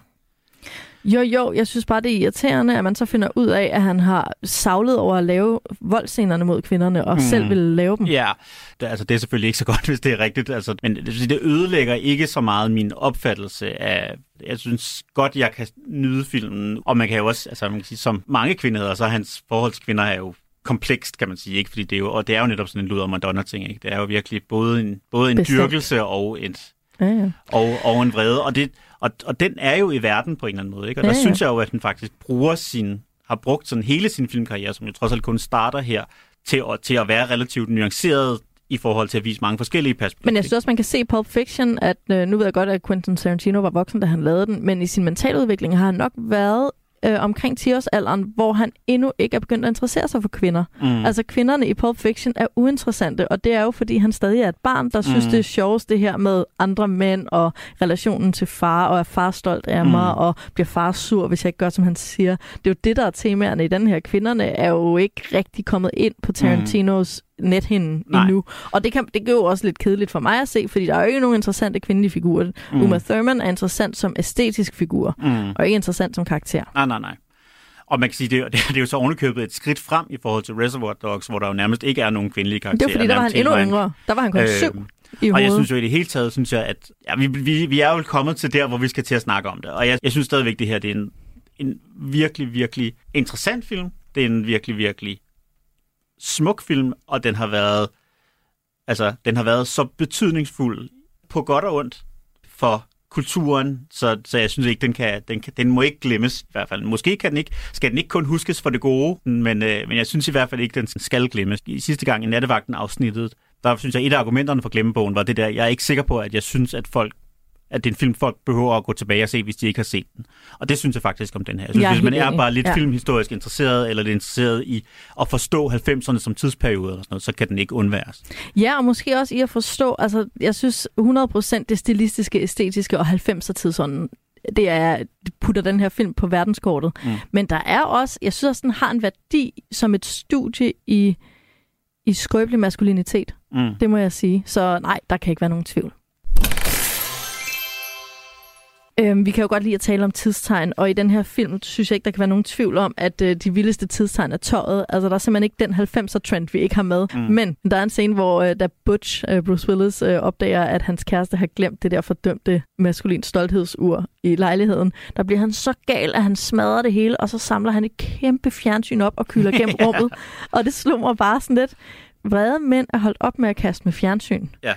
Jo, jo, jeg synes bare, det er irriterende, at man så finder ud af, at han har savlet over at lave voldscenerne mod kvinderne, og mm. selv vil lave dem. Ja, det, altså det er selvfølgelig ikke så godt, hvis det er rigtigt. Altså, men det, det ødelægger ikke så meget min opfattelse af... Jeg synes godt, jeg kan nyde filmen, og man kan jo også, altså man kan sige, som mange kvinder hedder, så hans forhold til kvinder er jo komplekst, kan man sige, ikke? Fordi det er jo, og det er jo netop sådan en luder Madonna-ting, ikke? Det er jo virkelig både en, både en Bestemt. dyrkelse og et, Ja, ja. og, og en vrede. Og, det, og, og den er jo i verden på en eller anden måde. Ikke? Og Ja, der ja. synes jeg jo, at den faktisk bruger sin, har brugt sådan hele sin filmkarriere, som jo trods alt kun starter her, til at, til at være relativt nuanceret i forhold til at vise mange forskellige perspektiver. Men jeg synes også, man kan se i Pulp Fiction, at øh, nu ved jeg godt, at Quentin Tarantino var voksen, da han lavede den, men i sin mentaludvikling har han nok været øh, omkring 10-årsalderen, hvor han endnu ikke er begyndt at interessere sig for kvinder. Mm. Altså kvinderne i Pulp Fiction er uinteressante, og det er jo, fordi han stadig er et barn, der synes, Mm. det er sjovest det her med andre mænd og relationen til far, og er far stolt af mig, Mm. og bliver far sur, hvis jeg ikke gør, som han siger. Det er jo det, der er temaerne i den her. Kvinderne er jo ikke rigtig kommet ind på Tarantinos nethinde Nej. endnu. Og det, kan, det gør jo også lidt kedeligt for mig at se, fordi der er jo ikke nogen interessante kvindelige figurer. Mm. Uma Thurman er interessant som æstetisk figur, Mm. og ikke interessant som karakter. Nej, nej, nej. Og man kan sige, det, er- det er jo så ovenikøbet et skridt frem i forhold til Reservoir Dogs, hvor der jo nærmest ikke er nogen kvindelige Det karakterer. var fordi, der var han endnu yngre. Der var han kun Øh, syv i Og jeg synes jo i det hele taget, synes jeg, at ja, vi, vi, vi er jo kommet til der, hvor vi skal til at snakke om det. Og jeg, jeg synes stadigvæk, det her det er en, en virkelig, virkelig interessant film. Det er en virkelig, virkelig smuk film, og den har været, altså, den har været så betydningsfuld på godt og ondt for kulturen, så, så jeg synes ikke, den, kan, den, kan, den må ikke glemmes i hvert fald. Måske kan den ikke, skal den ikke kun huskes for det gode, men, øh, men jeg synes i hvert fald ikke, den skal glemmes. I sidste gang i Nattevagten afsnittet, der synes jeg, et af argumenterne for glemmebogen var det der, jeg er ikke sikker på, at jeg synes, at folk at det er en film, folk behøver at gå tilbage og se, hvis de ikke har set den. Og det synes jeg faktisk om den her. Jeg synes, er hvis man er bare lidt Ja. filmhistorisk interesseret, eller lidt interesseret i at forstå 90'erne som tidsperiode, eller sådan noget, så kan den ikke undværes. Ja, og måske også i at forstå, altså jeg synes 100% det stilistiske, æstetiske og 90'er tidsånden, det er, det putter den her film på verdenskortet. Mm. Men der er også, jeg synes også, den har en værdi som et studie i, i skrøbelig maskulinitet. Mm. Det må jeg sige. Så nej, der kan ikke være nogen tvivl. Øhm, vi kan jo godt lide at tale om tidstegn, og i den her film synes jeg ikke, der kan være nogen tvivl om, at øh, de vildeste tidstegn er tøjet. Altså, der er simpelthen ikke den 90'er-trend, vi ikke har med. Mm. Men der er en scene, hvor øh, da Butch, øh, Bruce Willis, øh, opdager, at hans kæreste har glemt det der fordømte maskulin stolthedsur i lejligheden. Der bliver han så gal, at han smadrer det hele, og så samler han et kæmpe fjernsyn op og kylder gennem rummet. Og det slog mig bare sådan lidt. Vrede mænd er holdt op med at kaste med fjernsyn. Ja.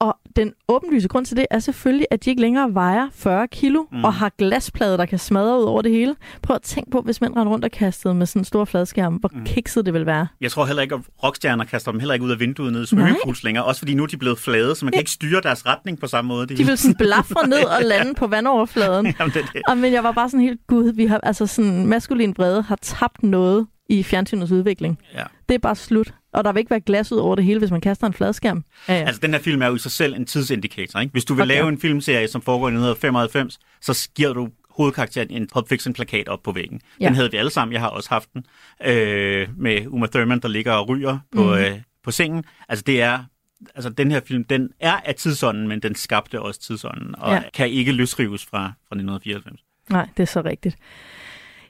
Og den åbenlyse grund til det er selvfølgelig, at de ikke længere vejer 40 kilo mm. og har glasplade, der kan smadre ud over det hele. Prøv at tænke på, hvis mænd rendte rundt og kastede med sådan en stor fladskærm, hvor mm. kikset det vil være. Jeg tror heller ikke, at rockstjerner kaster dem heller ikke ud af vinduet nede i swimmingpools længere. Også fordi nu er de blevet flade, så man kan ikke styre deres retning på samme måde. De vil sådan blafre ned og lande på vandoverfladen. Jamen, det, det. Og, men jeg var bare sådan helt, gud, vi har, altså sådan, maskulin vrede har tabt noget i fjernsynets udvikling. Ja. Det er bare slut. Og der vil ikke være glas ud over det hele, hvis man kaster en fladskærm. Ja, ja. Altså, den her film er jo i sig selv en tidsindikator. Ikke? Hvis du vil Okay. lave en filmserie, som foregår i 1995, så giver du hovedkarakteren en Pulp Fiction-plakat op på væggen. Ja. Den havde vi alle sammen. Jeg har også haft den. Øh, med Uma Thurman, der ligger og ryger på, mm. øh, på sengen. Altså, det er... Altså, den her film, den er af tidsånden, men den skabte også tidsånden, og Ja. kan ikke løsrives fra, fra 1994. Nej, det er så rigtigt.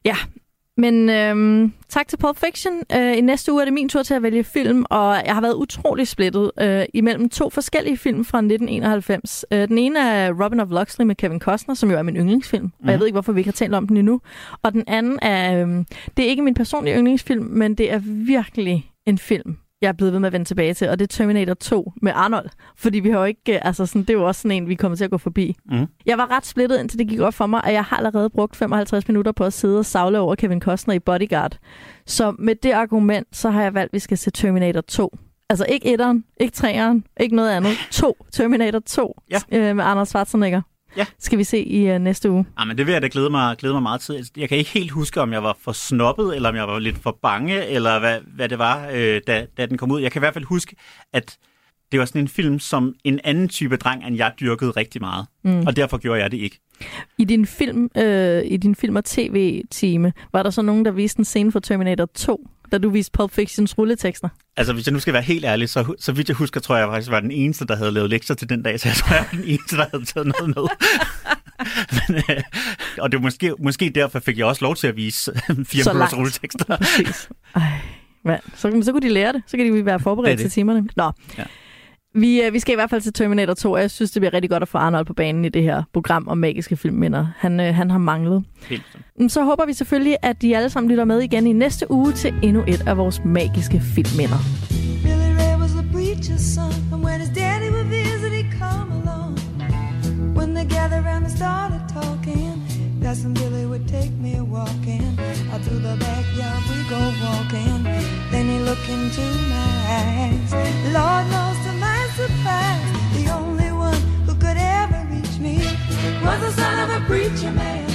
Ja, Men øhm, tak til Pulp Fiction. Øh, I næste uge er det min tur til at vælge film, og jeg har været utrolig splittet øh, imellem to forskellige film fra 1991. Øh, den ene er Robin of Loxley med Kevin Costner, som jo er min yndlingsfilm, mm. og jeg ved ikke, hvorfor vi ikke har talt om den endnu. Og den anden er, øh, det er ikke min personlige yndlingsfilm, men det er virkelig en film, jeg er blevet ved med at vende tilbage til, og det er Terminator 2 med Arnold. Fordi vi har jo ikke, øh, altså sådan, det er jo også sådan en, vi kommer til at gå forbi. Mm. Jeg var ret splittet, indtil det gik op for mig, og jeg har allerede brugt 55 minutter på at sidde og savle over Kevin Costner i Bodyguard. Så med det argument, så har jeg valgt, at vi skal se Terminator 2. Altså ikke etteren, ikke treeren, ikke noget andet. To. Terminator 2 Ja. øh, med Arnold Schwarzenegger. Ja. Skal vi se i uh, næste uge. Ja, men det vil jeg da glæde mig, glæde mig meget til. Jeg kan ikke helt huske, om jeg var for snobbet, eller om jeg var lidt for bange, eller hvad, hvad det var, øh, da, da den kom ud. Jeg kan i hvert fald huske, at det var sådan en film, som en anden type dreng, end jeg dyrkede rigtig meget. Mm. Og derfor gjorde jeg det ikke. I din film, øh, i din film og tv-time, var der så nogen, der viste en scene fra Terminator 2, da du viste Pulp Fictions rulletekster? Altså, hvis jeg nu skal være helt ærlig, så, så vidt jeg husker, tror jeg, jeg faktisk var den eneste, der havde lavet lektier til den dag, så jeg tror, jeg var den eneste, der havde taget noget med. Men, øh, og det var måske, måske derfor fik jeg også lov til at vise fire Så minutters rulletekster. Præcis. Ej, hvad? Så, så kunne de lære det. Så kan de være Det forberedt er det. til timerne. Nå. Ja. Vi, øh, vi skal i hvert fald til Terminator 2, og jeg synes, det bliver rigtig godt at få Arnold på banen i det her program om magiske filmminder. Han, øh, han har manglet. Helt. Mm, Så håber vi selvfølgelig, at de alle sammen lytter med igen i næste uge til endnu et af vores magiske filmminder. Billy Ray was a preacher's son, and when his daddy would visit, he'd come along. When they gathered around and started talking, that's when Billy would take me walking. Out through the backyard we go walking. Then he looked into my eyes. Lord knows to my surprise, the only one who could ever reach me was the son of a preacher man.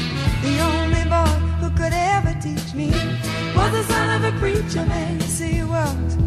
The only boy who could ever teach me was the son of a preacher man. He was.